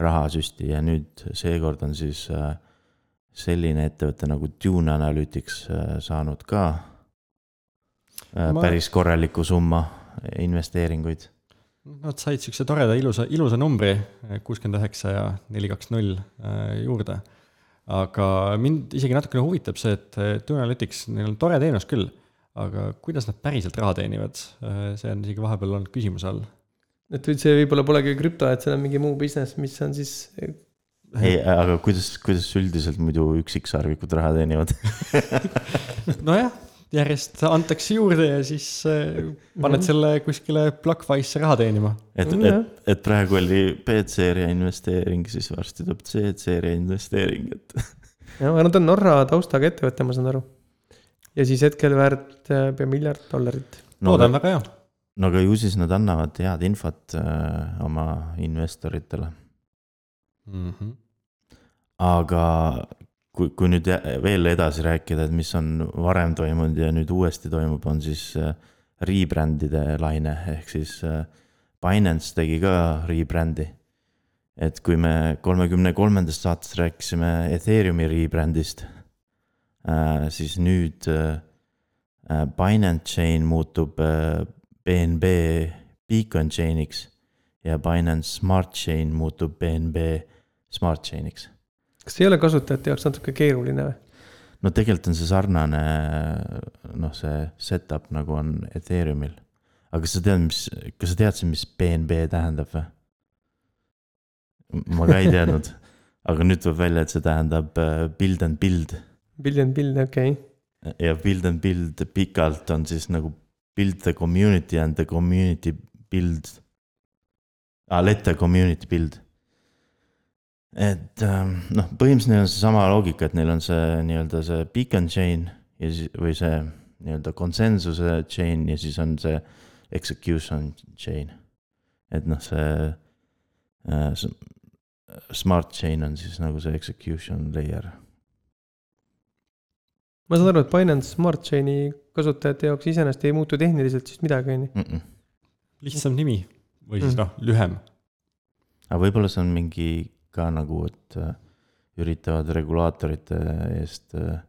rahasüsti ja nüüd seekord on siis äh, selline ettevõte nagu Dune Analytics äh, saanud ka äh, Ma- päris korraliku summa investeeringuid. Nad said siukse toreda ilusa, ilusa numbri, kuuskümmend üheksa ja neli kaks null juurde. aga mind isegi natukene huvitab see, et Tune Analytics, neil on tore teenus küll, aga kuidas nad päriselt raha teenivad, see on isegi vahepeal olnud küsimuse all. et see võib-olla polegi krüpto, et see on mingi muu business, mis on siis, ei, aga kuidas, kuidas üldiselt muidu üksiksarvikud raha teenivad? nojah, järjest antakse juurde ja siis äh, paned selle kuskile BlockFice'e raha teenima. et, Jah. et, et praegu oli B-seeria investeering, siis varsti tuleb C-seeria investeering, et jah, aga nad on Norra taustaga ettevõte, ma saan aru. ja siis hetkel väärt äh, pea miljard dollarit. no loodan aga, väga hea. no aga ju siis nad annavad head infot äh, oma investoritele. Mhm. Aga kui, kui nüüd veel edasi rääkida, et mis on varem toimunud ja nüüd uuesti toimub, on siis äh, rebrandide laine, ehk siis äh, Binance tegi ka rebrändi. et kui me kolmekümne kolmandast saates rääkisime Ethereumi rebrandist, siis nüüd äh, äh, Binance Chain muutub äh, BNB Beacon Chainiks ja Binance Smart Chain muutub BNB Smart Chainiks. Kas ei ole kasutajate jaoks natuke keeruline või? no tegelikult on see sarnane, noh, see setup nagu on Ethereumil. aga kas sa tead, mis, kas sa teadsid, mis BNB tähendab või? ma ka ei teadnud, aga nüüd tuleb välja, et see tähendab äh, build and build Billion bill, okei okay.. ja build and build pikalt on siis nagu build the community and the community build ah,. Let the community build. Et ähm, noh, põhimõtteliselt neil on seesama loogika, et neil on see nii-öelda see beacon chain ja siis, või see nii-öelda konsensuse chain ja siis on see execution chain. et noh, see äh, smart chain on siis nagu see execution layer ma saan aru, et Binance Smart Chain'i kasutajate jaoks iseenesest ei muutu tehniliselt siis midagi, on ju. lihtsam nimi või siis Mm. noh, lühem. aga võib-olla see on mingi ka nagu, et äh, üritavad regulaatorite eest äh,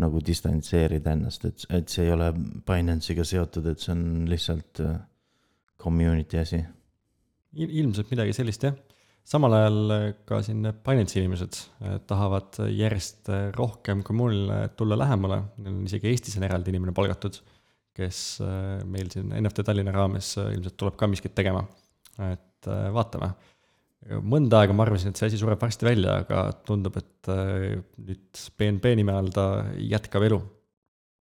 nagu distantseerida ennast, et, et see ei ole Binance'iga seotud, et see on lihtsalt äh, community asi. ilmselt midagi sellist jah. samal ajal ka siin Binance'i inimesed tahavad järjest rohkem kommuunile tulla lähemale, neil on isegi Eestis on eraldi inimene palgatud, kes meil siin NFT Tallinna raames ilmselt tuleb ka miskit tegema. et vaatame. Mõnda aega ma arvasin, et see asi sureb varsti välja, aga tundub, et nüüd BNB nime all ta jätkab elu.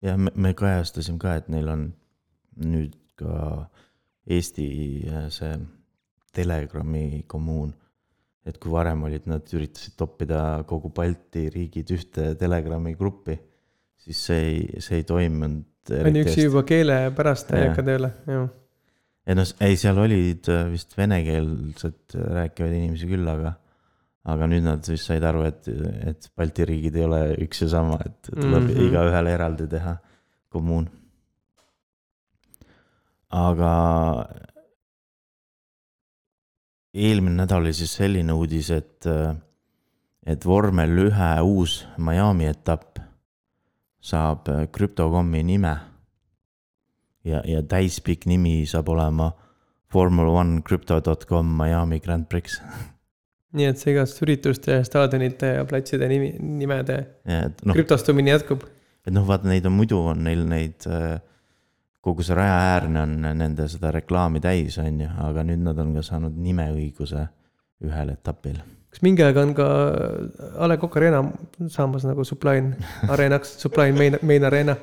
ja me, me kajastasime ka, et neil on nüüd ka Eesti see Telegrami kommuun et kui varem olid, nad üritasid toppida kogu Balti riigid ühte Telegrami gruppi, siis see ei, see ei toimunud. ainuüksi juba keele pärast ei hakka tööle, jah. Ei noh, ei, seal olid äh, vist venekeelset rääkivaid inimesi küll, aga, aga nüüd nad siis said aru, et, et Balti riigid ei ole üks ja sama, et tuleb mm -hmm. igaühele eraldi teha kommuun. aga eelmine nädal oli siis selline uudis, et, et vormel ühe uus Miami etapp saab krüptokommi nime. Ja, ja täispikk nimi saab olema Formula One Crypto.com Miami Grand Prix nii et see igast ürituste, staadionite ja platside nimi, nimede no, krüptostumine jätkub. et noh, vaata neid on muidu on neil neid äh, kogu see raja äärne on nende seda reklaami täis, on ju, aga nüüd nad on ka saanud nimeõiguse ühel etapil. kas mingi aeg on ka A Le Coq Arena saamas nagu Suppline areenaks, Suppline main, main arena?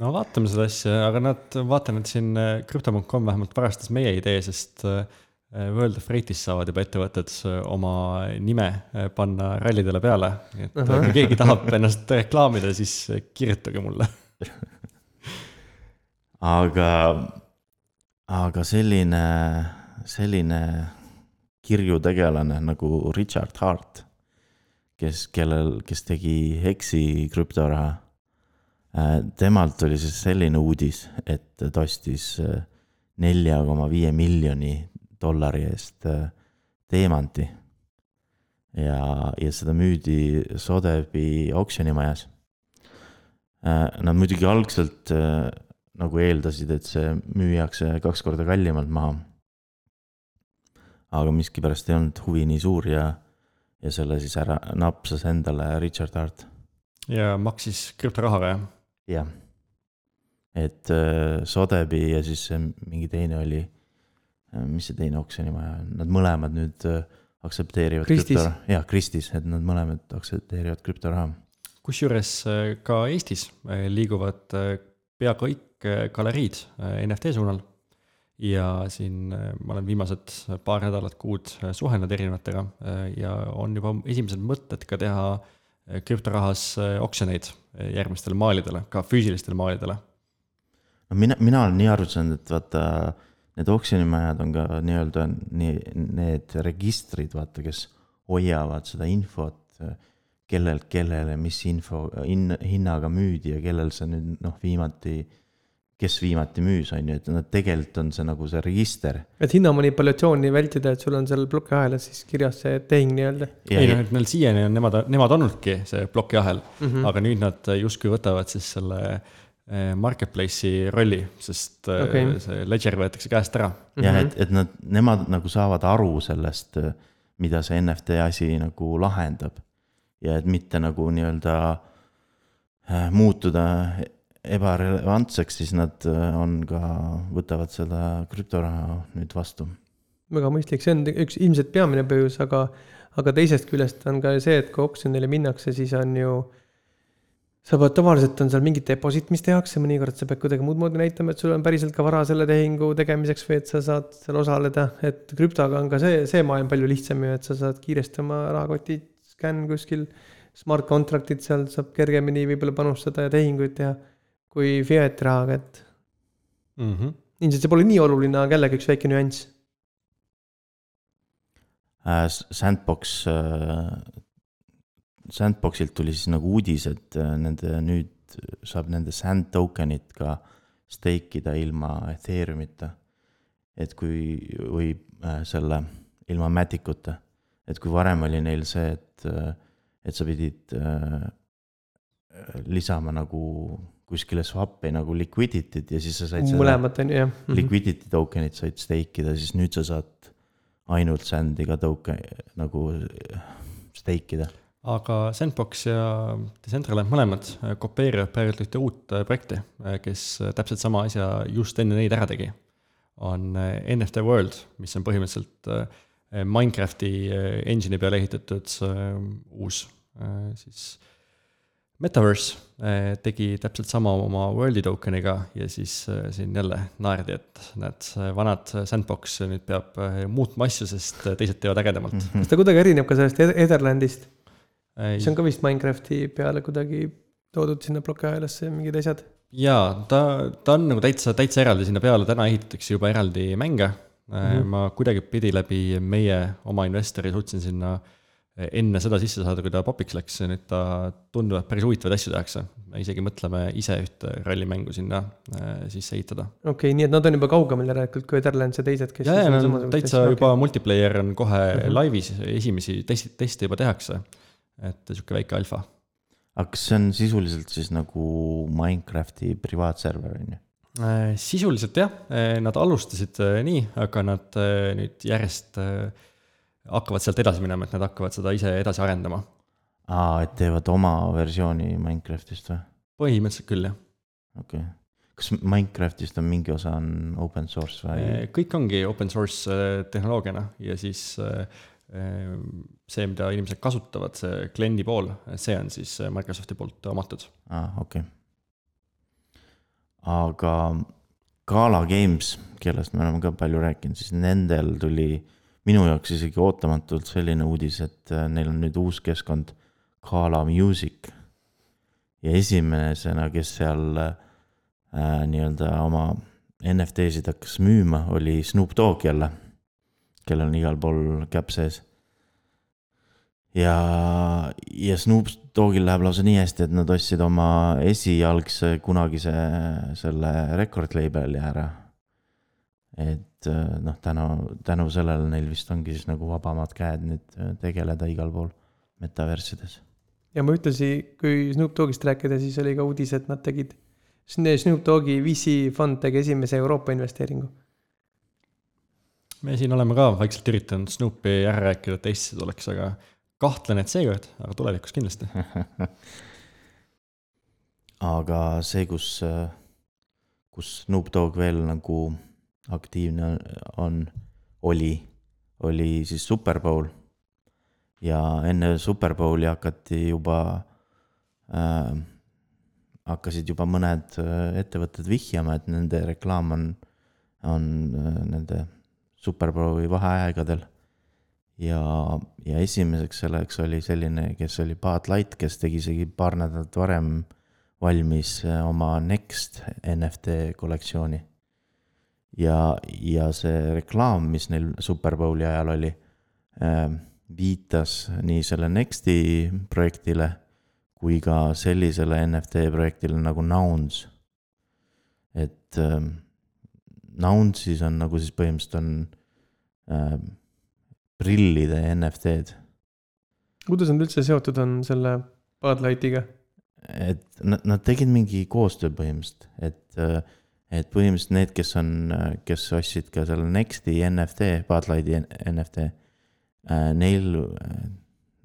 No vaatame seda asja, aga nad, vaatan, et siin Crypto.com äh, vähemalt varastas meie idee, sest äh, World of Freight'is saavad juba ettevõtted äh, oma nime panna rallidele peale, et uh -huh. kui keegi tahab ennast reklaamida, siis kirjutage mulle aga, aga selline, selline kirjutegelane nagu Richard Hart, kes, kellel, kes tegi Hexi krüptoraha. Äh, temalt oli siis selline uudis, et ta ostis äh, nelja koma viie miljoni dollari eest äh, teemanti. ja, ja seda müüdi Sotheby's oksjonimajas. Nad muidugi algselt nagu eeldasid, et see müüakse kaks korda kallimalt maha. aga miskipärast ei olnud huvi nii suur ja, ja selle siis ära napsas endale Richard Hart. ja maksis krüptorahaga, jah? Jah. et äh, Sotheby ja siis mingi teine oli, äh, mis see teine oksjonimaja on, nad mõlemad nüüd äh, aktsepteerivad krüptoraha, jah, Kristis, et nad mõlemad aktsepteerivad krüptoraha. kusjuures äh, ka Eestis äh, liiguvad pea kõik galeriid äh, NFT suunal. ja siin äh, ma olen viimased paar nädalat, kuud äh, suhelnud erinevatega ja on juba esimesed mõtted ka teha krüptorahas oksjoneid järgmistele maalidele, ka füüsilistele maalidele. no mina, mina olen nii aru saanud, et vaata, need oksjonimajad on ka nii-öelda nii, need registrid, vaata, kes hoiavad seda infot, kellelt kellele, mis info hin-, hinnaga müüdi ja kellel see nüüd noh, viimati kes viimati müüs, on ju, et nad tegelikult on see nagu see register. et hinnamanipulatsiooni vältida, et sul on seal plokiahelas siis kirjas see tehing nii-öelda. ei noh, et neil siiani on nemad, nemad olnudki see plokiahel mm, -hmm. aga nüüd nad justkui võtavad siis selle eh, marketplace'i rolli, sest eh, okay. see ledger võetakse käest ära. jah, et, et nad, nemad nagu saavad aru sellest, mida see NFT asi nagu lahendab. ja et mitte nagu nii-öelda eh, muutuda ebarelevantseks, siis nad äh, on ka, võtavad seda krüptoraha nüüd vastu. väga mõistlik, see on üks ilmselt peamine põhjus, aga, aga teisest küljest on ka see, et kui oksjonile minnakse, siis on ju sa pead, tavaliselt on seal mingi deposit, mis tehakse, mõnikord sa pead kuidagi muud moodi näitama, et sul on päriselt ka vara selle tehingu tegemiseks või et sa saad seal osaleda, et krüptoga on ka see, see maailm palju lihtsam ju, et sa saad kiiresti oma rahakoti skänn kuskil, smart contract'id seal saab kergemini võib-olla panustada ja tehinguid teha kui fiat rahaga, et mm. -hmm. ilmselt see pole nii oluline, aga jällegi üks väike nüanss äh,. Sandbox äh,, Sandboxilt tuli siis nagu uudis, et äh, nende nüüd saab nende sand token'it ka stake ida ilma Ethereumita. et kui, või äh, selle, ilma Matic'uta. et kui varem oli neil see, et, äh, et sa pidid äh, lisama nagu kuskile swap'i nagu liquidity'd ja siis sa said mõlemat on ju, jah. Mhm. Liquidity token'it said stake ida, siis nüüd sa saad ainult Sandiga tõuke nagu stake ida aga Sandbox ja Decentraland mõlemad äh, kopeerivad praegu ühte uut äh, projekti, äh, kes täpselt sama asja just enne neid ära tegi. on NFT World, mis on põhimõtteliselt Minecrafti engine'i peale ehitatud uus siis Metaverse tegi täpselt sama oma World'i token'iga ja siis siin jälle naerdi, et näed, vanad Sandbox nüüd peab muutma asju, sest teised teevad ägedamalt mm. -hmm. kas ta kuidagi erineb ka sellest Etherlandist? see on ka vist Minecrafti peale kuidagi toodud sinna plokiahelasse mingid asjad. jaa, ta, ta on nagu täitsa, täitsa eraldi sinna peale, täna ehitatakse juba eraldi mänge mm. -hmm. ma kuidagipidi läbi meie oma investori suutsin sinna enne seda sisse saada, kui ta popiks läks, nüüd ta tundub, et päris huvitavaid asju tehakse. me isegi mõtleme ise ühte rallimängu sinna äh, sisse ehitada. okei okay,, nii et nad on juba kaugemal järelikult kui Etherlands ja teised, kes. jaa, jaa, täitsa juba okay. multiplayer on kohe mm -hmm. laivis, esimesi testid, teste juba tehakse et sihuke väike alfa. aga kas see on sisuliselt siis nagu Minecrafti privaatserver, on ju? Äh, sisuliselt jah, äh, nad alustasid äh, nii, aga nad nüüd järjest hakkavad sealt edasi minema, et nad hakkavad seda ise edasi arendama. aa, et teevad oma versiooni Minecraftist või? põhimõtteliselt küll, jah. okei okay., kas Minecraftist on mingi osa on open source või? kõik ongi open source tehnoloogiana ja siis Ehm, see, mida inimesed kasutavad, see kliendi pool, see on siis Microsofti poolt omatud. aa ah,, okei okay.. aga Gala Games, kellest me oleme ka palju rääkinud, siis nendel tuli minu jaoks isegi ootamatult selline uudis, et äh, neil on nüüd uus keskkond, Gala Music. ja esimesena, kes seal äh, nii-öelda oma NFT-sid hakkas müüma, oli Snoop Dogg jälle kellel on igal pool käpp sees. ja, ja Snoop Doggil läheb lausa nii hästi, et nad ostsid oma esialgse kunagise selle record label'i ära. et noh, tänu, tänu sellele neil vist ongi siis nagu vabamad käed nüüd tegeleda igal pool metaversides. ja ma ühtlasi, kui Snoop Doggist rääkida, siis oli ka uudis, et nad tegid, Snoop Doggi VC fond tegi esimese Euroopa investeeringu me siin oleme ka vaikselt üritanud Snoopi ära rääkida, et Eestisse tuleks, aga kahtlen, et seekord, aga tulevikus kindlasti aga see, kus, kus Snoop Dogg veel nagu aktiivne on, oli, oli siis Superbowl. ja enne Superbowli hakati juba äh,, hakkasid juba mõned äh, ettevõtted vihjama, et nende reklaam on, on äh, nende Superbowli vaheaegadel. ja, ja esimeseks selleks oli selline, kes oli Bud Light, kes tegi isegi paar nädalat varem valmis äh, oma Next NFT kollektsiooni. Ja, ja see reklaam, mis neil Superbowli ajal oli äh,, viitas nii selle Nexti projektile kui ka sellisele NFT projektile nagu Nouns. et äh, Nounce'is on nagu siis põhimõtteliselt on äh, prillide NFT-d. kuidas nad üldse seotud on selle Bud Lightiga? et nad, nad tegid mingi koostöö põhimõtteliselt, et, äh, et põhimõtteliselt need, kes on, kes ostsid ka selle Nexti NFT, Bud Lighti NFT, äh, neil,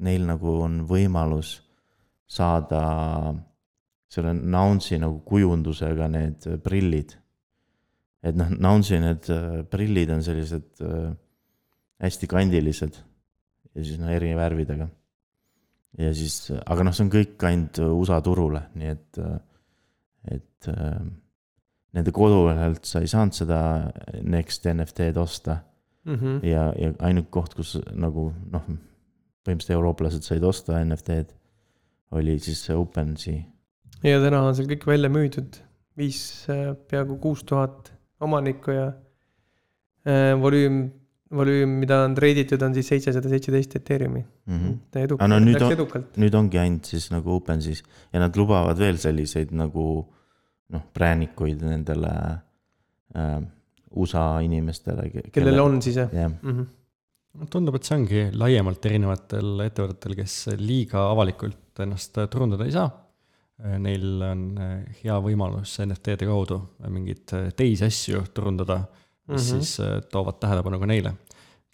neil nagu on võimalus saada selle Nounce'i nagu kujundusega need prillid et noh, Nounce'i need äh, prillid on sellised äh, hästi kandilised ja siis noh, eri värvidega. ja siis, aga noh, see on kõik ainult USA turule, nii et, et nende kodulehelt sa ei saanud seda Next NFT-d osta mm. -hmm. ja, ja ainuke koht, kus nagu noh, põhimõtteliselt eurooplased said osta NFT-d, oli siis see OpenSea. ja täna on seal kõik välja müüdud, viis, peaaegu kuus tuhat omanikku ja äh, volüüm, volüüm, mida on treiditud, on siis seitsesada seitseteist Ethereumi mm. -hmm. edukalt, no, nüüd, on, edukalt. nüüd ongi ainult siis nagu OpenSea's ja nad lubavad veel selliseid nagu noh, präänikuid nendele äh, USA inimestele. kellel on siis jah yeah. mm? -hmm tundub, et see ongi laiemalt erinevatel ettevõtetel, kes liiga avalikult ennast turundada ei saa neil on äh, hea võimalus NFT-de kaudu mingeid äh, teisi asju turundada, mis mm -hmm. siis äh, toovad tähelepanu ka neile.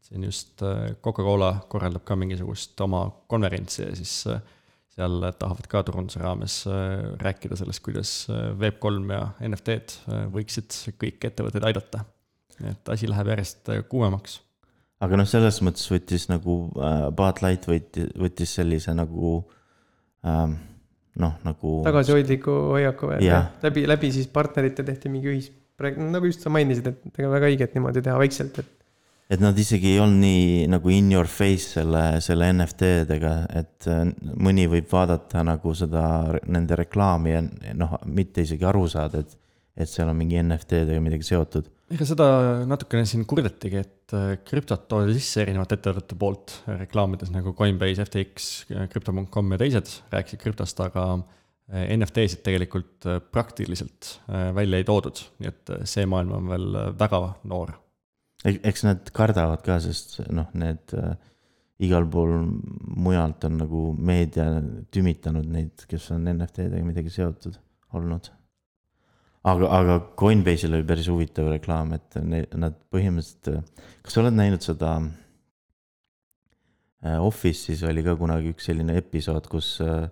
see on just Coca-Cola korraldab ka mingisugust oma konverentsi ja siis äh, seal tahavad ka turunduse raames äh, rääkida sellest, kuidas äh, Web3 ja NFT-d äh, võiksid kõiki ettevõtteid aidata. et asi läheb järjest kuumemaks. aga noh, selles mõttes võttis nagu äh, Bud Light võttis, võttis sellise nagu ähm, noh, nagu. tagasihoidliku hoiaku või Jah. läbi, läbi siis partnerite tehti mingi ühisprojekt, nagu just sa mainisid, et ega väga õige, et niimoodi teha vaikselt, et et nad isegi ei olnud nii nagu in your face selle, selle NFT-dega, et äh, mõni võib vaadata nagu seda, nende reklaami ja noh, mitte isegi aru saada, et, et seal on mingi NFT-dega midagi seotud. ega seda natukene siin kurdetigi, et äh, krüptot toodi sisse erinevate ettevõtete poolt reklaamides nagu Coinbase, FTX, Crypto.com ja teised rääkisid krüptost, aga äh, NFT-sid tegelikult äh, praktiliselt äh, välja ei toodud, nii et äh, see maailm on veel äh, väga noor eks nad kardavad ka, sest noh, need äh, igal pool mujalt on nagu meedia tümitanud neid, kes on NFT-dega midagi seotud olnud. aga, aga Coinbase'il oli päris huvitav reklaam, et ne, nad põhimõtteliselt, kas sa oled näinud seda äh, Office'is oli ka kunagi üks selline episood, kus äh,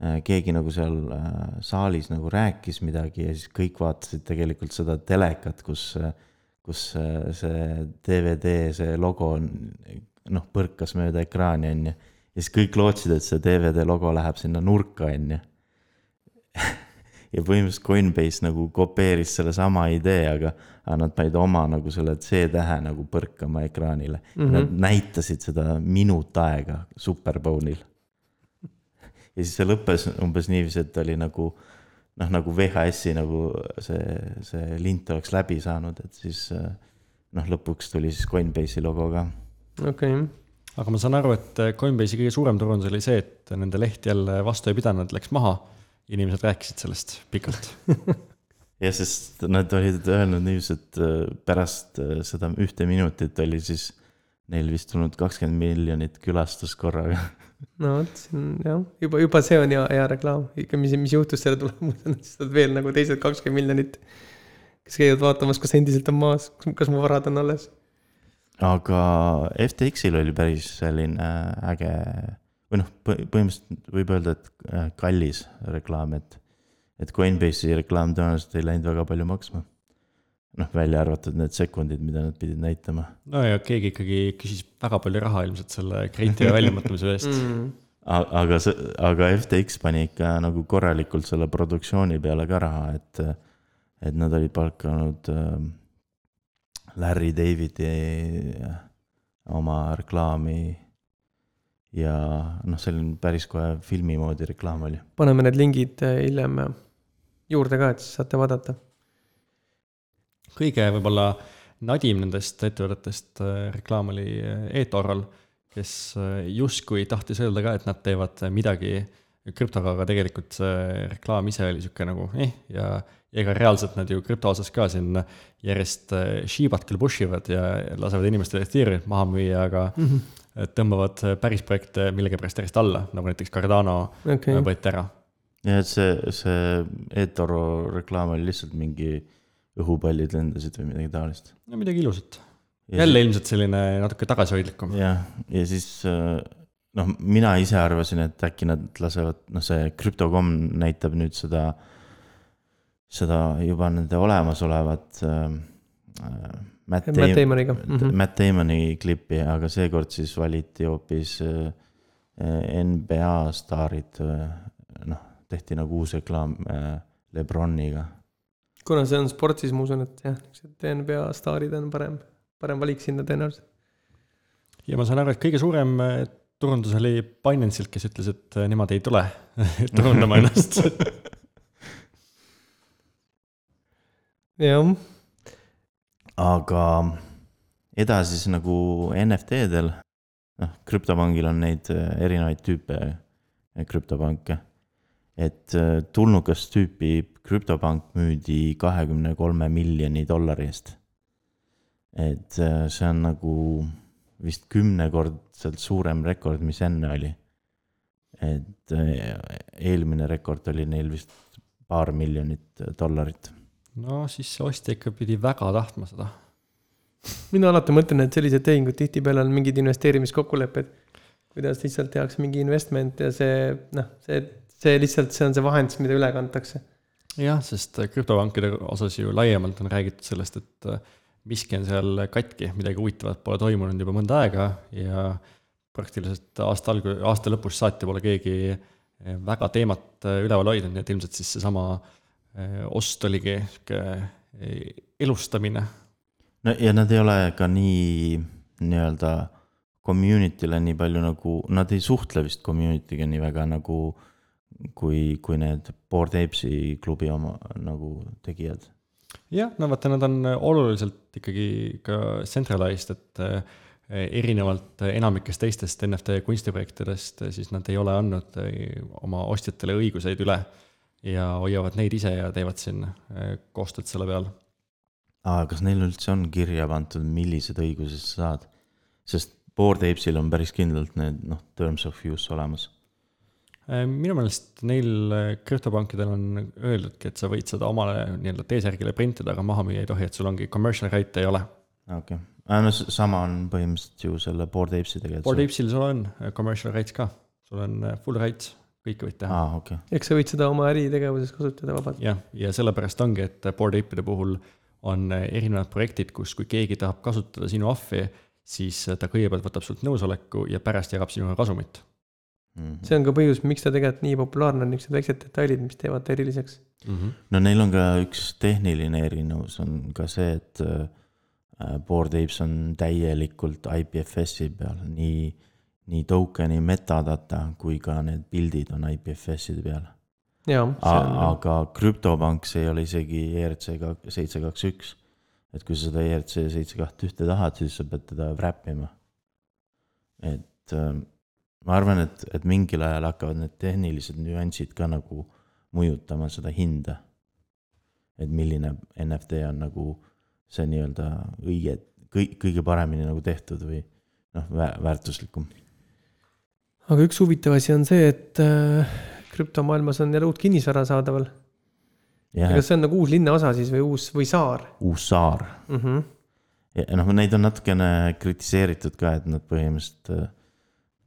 äh, keegi nagu seal äh, saalis nagu rääkis midagi ja siis kõik vaatasid tegelikult seda telekat, kus äh, kus äh, see DVD, see logo on, noh, põrkas mööda ekraani, on ju. ja siis kõik lootsid, et see DVD logo läheb sinna nurka, on ju. ja põhimõtteliselt Coinbase nagu kopeeris sellesama idee, aga, aga nad panid oma nagu selle C-tähe nagu põrkama ekraanile mm. -hmm. Nad näitasid seda minut aega Superbowlil. ja siis see lõppes umbes niiviisi, et oli nagu noh, nagu VHS-i nagu see, see lint oleks läbi saanud, et siis noh, lõpuks tuli siis Coinbase'i logo ka. okei okay. aga ma saan aru, et Coinbase'i kõige suurem turundus oli see, et nende leht jälle vastu ei pidanud, läks maha. inimesed rääkisid sellest pikalt jah, sest nad olid öelnud niiviisi, et äh, pärast äh, seda ühte minutit oli siis neil vist tulnud kakskümmend miljonit külastust korraga. No vot, see on jah, juba, juba see on hea, hea reklaam, ikka mis, mis juhtus selle tulemusena, siis saad veel nagu teised kakskümmend miljonit. kes käivad vaatamas, kas endiselt on maas, kas mu varad on alles. aga FTX-il oli päris selline äge või noh, põhimõtteliselt võib öelda, et äh, kallis reklaam, et, et Coinbase'i reklaam tõenäoliselt ei läinud väga palju maksma. Noh, välja arvatud need sekundid, mida nad pidid näitama. no ja keegi ikkagi küsis väga palju raha ilmselt selle kreativa väljamõtlemise eest mm. aga see, aga FTX pani ikka nagu korralikult selle produktsiooni peale ka raha, et, et nad olid palkanud äh, Larry Davidi äh, oma reklaami ja noh, selline päris kohe filmi moodi reklaam oli. paneme need lingid äh, hiljem juurde ka, et siis saate vaadata. Kõige võib-olla nadim nendest ettevõtetest äh, reklaam oli äh, eToro-l, kes äh, justkui tahtis öelda ka, et nad teevad midagi krüptoga, aga tegelikult see reklaam ise oli sihuke nagu eh ja ja ega reaalselt nad ju krüpto osas ka siin järjest shibat küll push ivad ja lasevad inimestele Ethereumit maha müüa, aga mm -hmm. tõmbavad päris projekte millegipärast järjest alla, nagu näiteks Cardano okay. võeti ära. ja et see, see eToro reklaam oli lihtsalt mingi õhupallid lendasid või midagi taolist. no midagi ilusat. jälle ilmselt selline natuke tagasihoidlikum. jah, ja siis noh, mina ise arvasin, et äkki nad lasevad, noh, see Crypto.com näitab nüüd seda, seda juba nende olemasolevat äh, Matt, Matt Damoniga mm. -hmm. Matt Damoni klippi, aga seekord siis valiti hoopis äh, NBA staarid äh,, noh, tehti nagu uus reklaam äh, Lebroniga. Kuna see on sport, siis ma usun, et jah, niisugused NBA staarid on parem, parem valik sinna tõenäoliselt. ja ma saan aru, et kõige suurem turundus oli Binance'ilt, kes ütles, et nemad ei tule turundama ennast jah. aga edasi siis nagu NFT-del, noh, krüptopangil on neid äh, erinevaid tüüpe, krüptopanke. Et äh, tulnukast tüüpi krüptopank müüdi kahekümne kolme miljoni dollari eest. et äh, see on nagu vist kümnekordselt suurem rekord, mis enne oli. et eelmine rekord oli neil vist paar miljonit dollarit no siis see ostja ikka pidi väga tahtma seda. mina alati mõtlen, et sellised tehingud tihtipeale on mingid investeerimiskokkulepped. kuidas lihtsalt tehakse mingi investment ja see noh, see, see lihtsalt, see on see vahend, mida üle kantakse. jah, sest krüptopankade osas ju laiemalt on räägitud sellest, et äh, miski on seal katki, midagi huvitavat pole toimunud juba mõnda aega ja praktiliselt aasta algu-, aasta lõpust saati pole keegi äh, väga teemat äh, üleval hoidnud, nii et ilmselt siis seesama ost oligi sihuke elustamine no ja nad ei ole ka nii nii-öelda community'le nii palju nagu, nad ei suhtle vist community'ga nii väga nagu kui, kui need Bored Apes'i klubi oma nagu tegijad. jah, no vaata, nad on oluliselt ikkagi ka centralized, et eh, erinevalt enamikest teistest NFT kunstiprojektidest, siis nad ei ole andnud eh, oma ostjatele õiguseid üle ja hoiavad neid ise ja teevad siin eh, koostööd selle peal aa, kas neil üldse on kirja pandud, millised õigused sa saad? sest Bored Apes'il on päris kindlalt need noh, terms of use olemas. Äh, minu meelest neil äh, krüptopankidel on öeldudki, et sa võid seda omale nii-öelda T-särgile printida, aga maha müüa ei tohi, et sul ongi commercial right'e ei ole. okei okay., äh, no sama on põhimõtteliselt ju selle Bored Apes'i tegelikult. Bored Apes'il sul on commercial rights ka, sul on full rights, kõike võid teha. okei okay.. eks sa võid seda oma äritegevuses kasutada vabalt. jah, ja sellepärast ongi, et Bored Ape'ide puhul on erinevad projektid, kus, kui keegi tahab kasutada sinu ahvi, siis ta kõigepealt võtab sult nõusoleku ja pärast jagab sinuga kasumit mm. -hmm. see on ka põhjus, miks ta tegelikult nii populaarne on, niisugused väiksed detailid, mis teevad ta eriliseks mm. -hmm. no neil on ka üks tehniline erinevus on ka see, et äh, Bored Apes on täielikult IPFS-i peal, nii, nii token'i metadata kui ka need pildid on IPFS-ide peal On... aga krüptopank, see ei ole isegi ERC seitse, kaks, üks. et kui sa seda ERC seitse, kaht, ühte tahad, siis sa pead teda wrap ima. et ähm, ma arvan, et, et mingil ajal hakkavad need tehnilised nüansid ka nagu mõjutama seda hinda. et milline NFT on nagu see nii-öelda õige, kõik, kõige paremini nagu tehtud või noh, väärtuslikum. aga üks huvitav asi on see, et äh, krüptomaailmas on jälle uut kinnisvara saadaval. kas see on nagu uus linnaosa siis või uus või saar? uus saar mm. -hmm. ja noh, neid on natukene kritiseeritud ka, et nad põhimõtteliselt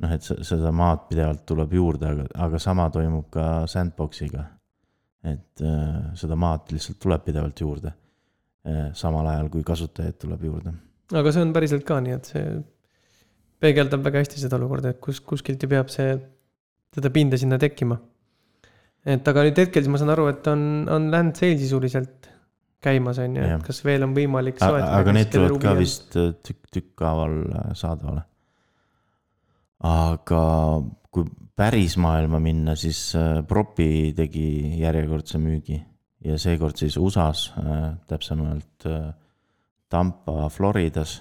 noh, et seda maad pidevalt tuleb juurde, aga, aga sama toimub ka Sandboxiga. et äh, seda maad lihtsalt tuleb pidevalt juurde äh,. samal ajal kui kasutajaid tuleb juurde. aga see on päriselt ka nii, et see peegeldab väga hästi seda olukorda, et kus, kuskilt ju peab see, seda pinda sinna tekkima et aga nüüd hetkel siis ma saan aru, et on, on land sale sisuliselt käimas, on ju, et kas veel on võimalik soetada. aga need tulevad ka vist äh, tükk, tükkhaaval saadavale. Aga kui päris maailma minna, siis äh, Propi tegi järjekordse müügi ja seekord siis USA-s, täpsemalt Tampa, Floridas.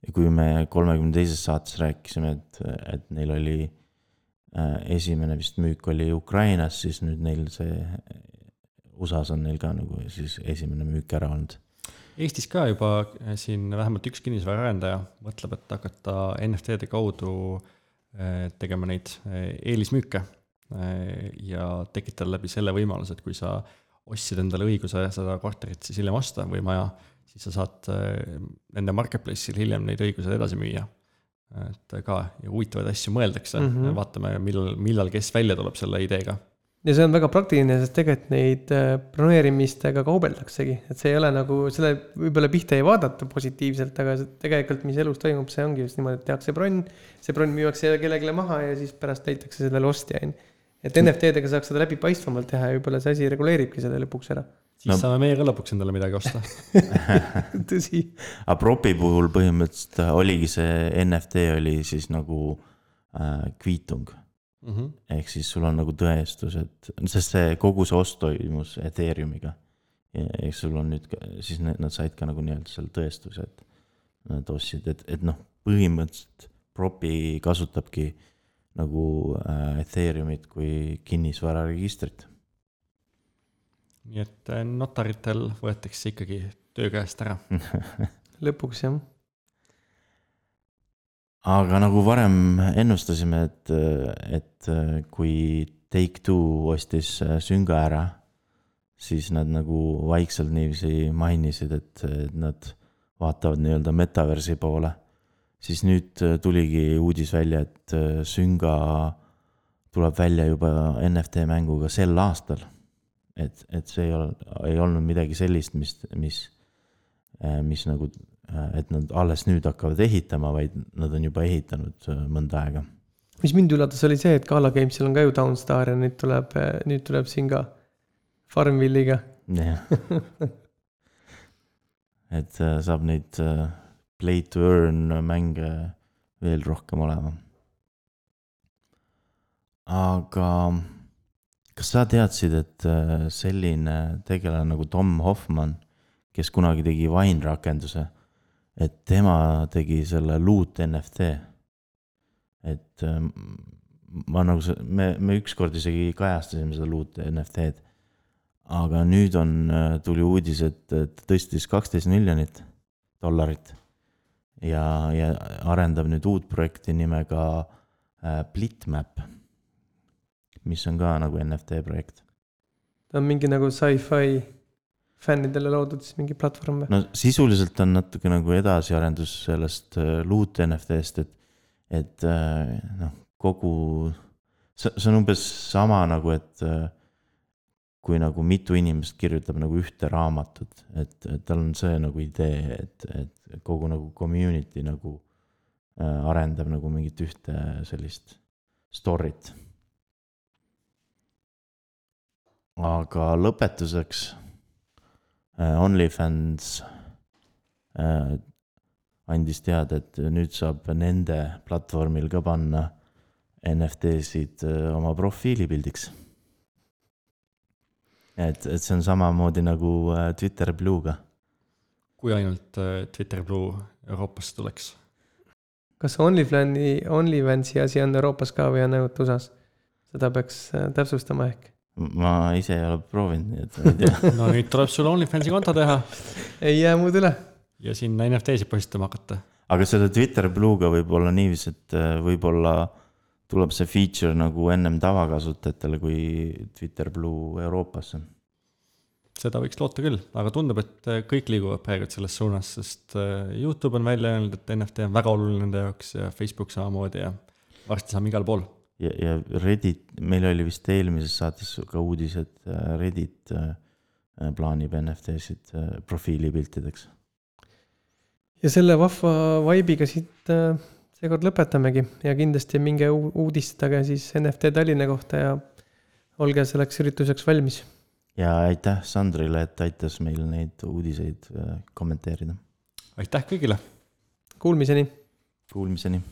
ja kui me kolmekümne teises saates rääkisime, et, et neil oli Äh, esimene vist müük oli Ukrainas, siis nüüd neil see, USA-s on neil ka nagu siis esimene müük ära olnud. Eestis ka juba äh, siin vähemalt üks kinnisvaraarendaja mõtleb, et hakata NFT-de kaudu äh, tegema neid eelismüüke ja tekitada läbi selle võimaluse, et kui sa ostsid endale õiguse seda korterit siis hiljem osta või maja, siis sa saad nende marketplace'il hiljem neid õiguseid edasi müüa et ka huvitavaid asju mõeldakse mm, -hmm. vaatame, millal, millal kes välja tuleb selle ideega. Ja see on väga praktiline, sest tegelikult neid äh, broneerimistega kaubeldaksegi, et see ei ole nagu, selle võib-olla pihta ei vaadata positiivselt, aga tegelikult, mis elus toimub, see ongi just niimoodi, et tehakse bronn, see bronn müüakse kellelegi maha ja siis pärast leitakse sellele ostja, on ju. et NFT-dega saaks seda läbipaistvamalt teha ja võib-olla see asi reguleeribki selle lõpuks ära siis no. saame meie ka lõpuks endale midagi osta tõsi. aga propi puhul põhimõtteliselt oligi see NFT oli siis nagu äh, kviitung mm. -hmm. ehk siis sul on nagu tõestus, et, sest see kogu see ost toimus Ethereumiga. ehk sul on nüüd, siis need, nad said ka nagu nii-öelda selle tõestuse, et nad ostsid, et, et noh, põhimõtteliselt propi kasutabki nagu äh, Ethereumit kui kinnisvararegistrit nii et äh, notaritel võetakse ikkagi töö käest ära lõpuks jah. Aga nagu varem ennustasime, et, et kui Take-Two ostis Sünga ära, siis nad nagu vaikselt niiviisi mainisid, et, et nad vaatavad nii-öelda metaversi poole. siis nüüd äh, tuligi uudis välja, et äh, Sünga tuleb välja juba NFT mänguga sel aastal. et, et see ei ole, ei olnud midagi sellist, mis, mis, mis nagu, et nad alles nüüd hakkavad ehitama, vaid nad on juba ehitanud mõnda aega. mis mind üllatas, oli see, et Gala Gamesil on ka ju Downstar ja nüüd tuleb, nüüd tuleb siin ka Farmvilliga. jah et äh, saab neid äh, play to earn mänge veel rohkem olema. aga kas sa teadsid, et äh, selline tegelane nagu Tom Hoffmann, kes kunagi tegi Vine rakenduse, et tema tegi selle loot NFT. et ma nagu, me, me ükskord isegi kajastasime seda loot NFT-d aga nüüd on, äh, tuli uudis, et, et tõstis kaksteist miljonit dollarit ja, ja arendab nüüd uut projekti nimega äh, Blitmap, mis on ka nagu NFT projekt. ta on mingi nagu sci-fi fännidele loodud siis mingi platvorm või? no sisuliselt on natuke nagu edasiarendus sellest äh, loot NFT-st, et, et noh, kogu, see, on umbes sama nagu, et kui nagu mitu inimest kirjutab nagu ühte raamatut, et, et tal on see nagu idee, et, et kogu nagu community nagu äh, arendab nagu mingit ühte sellist story't. aga lõpetuseks äh, OnlyFans äh, andis teada, et nüüd saab nende platvormil ka panna NFT-sid äh, oma profiilipildiks et, et see on samamoodi nagu Twitter Blue'ga. kui ainult Twitter Blue Euroopasse tuleks. kas OnlyFansi, OnlyFansi asi on Euroopas ka või on ainult USA-s? seda peaks täpsustama ehk. Ma ise ei ole proovinud, nii et ma ei tea no nüüd tuleb sul OnlyFansi konto teha. ei jää muud üle. ja sinna NFT-sid postitama hakata. aga selle Twitter Blue'ga võib olla niiviisi, et võib-olla tuleb see feature nagu ennem tavakasutajatele kui Twitter Blue Euroopasse. seda võiks loota küll, aga tundub, et kõik liiguvad praegu selles suunas, sest äh, Youtube on välja öelnud, et NFT on väga oluline nende jaoks ja Facebook samamoodi ja varsti saame igal pool. Ja, ja Reddit, meil oli vist eelmises saates ka uudis, et äh, Reddit äh, plaanib NFT-sid profiilipiltideks. ja selle vahva vibe'iga siit seekord lõpetamegi ja kindlasti minge uudistage siis NFT Tallinna kohta ja olge selleks ürituseks valmis. ja aitäh Sandrile, et aitas meil neid uudiseid äh, kommenteerida. aitäh kõigile. Kuulmiseni. Kuulmiseni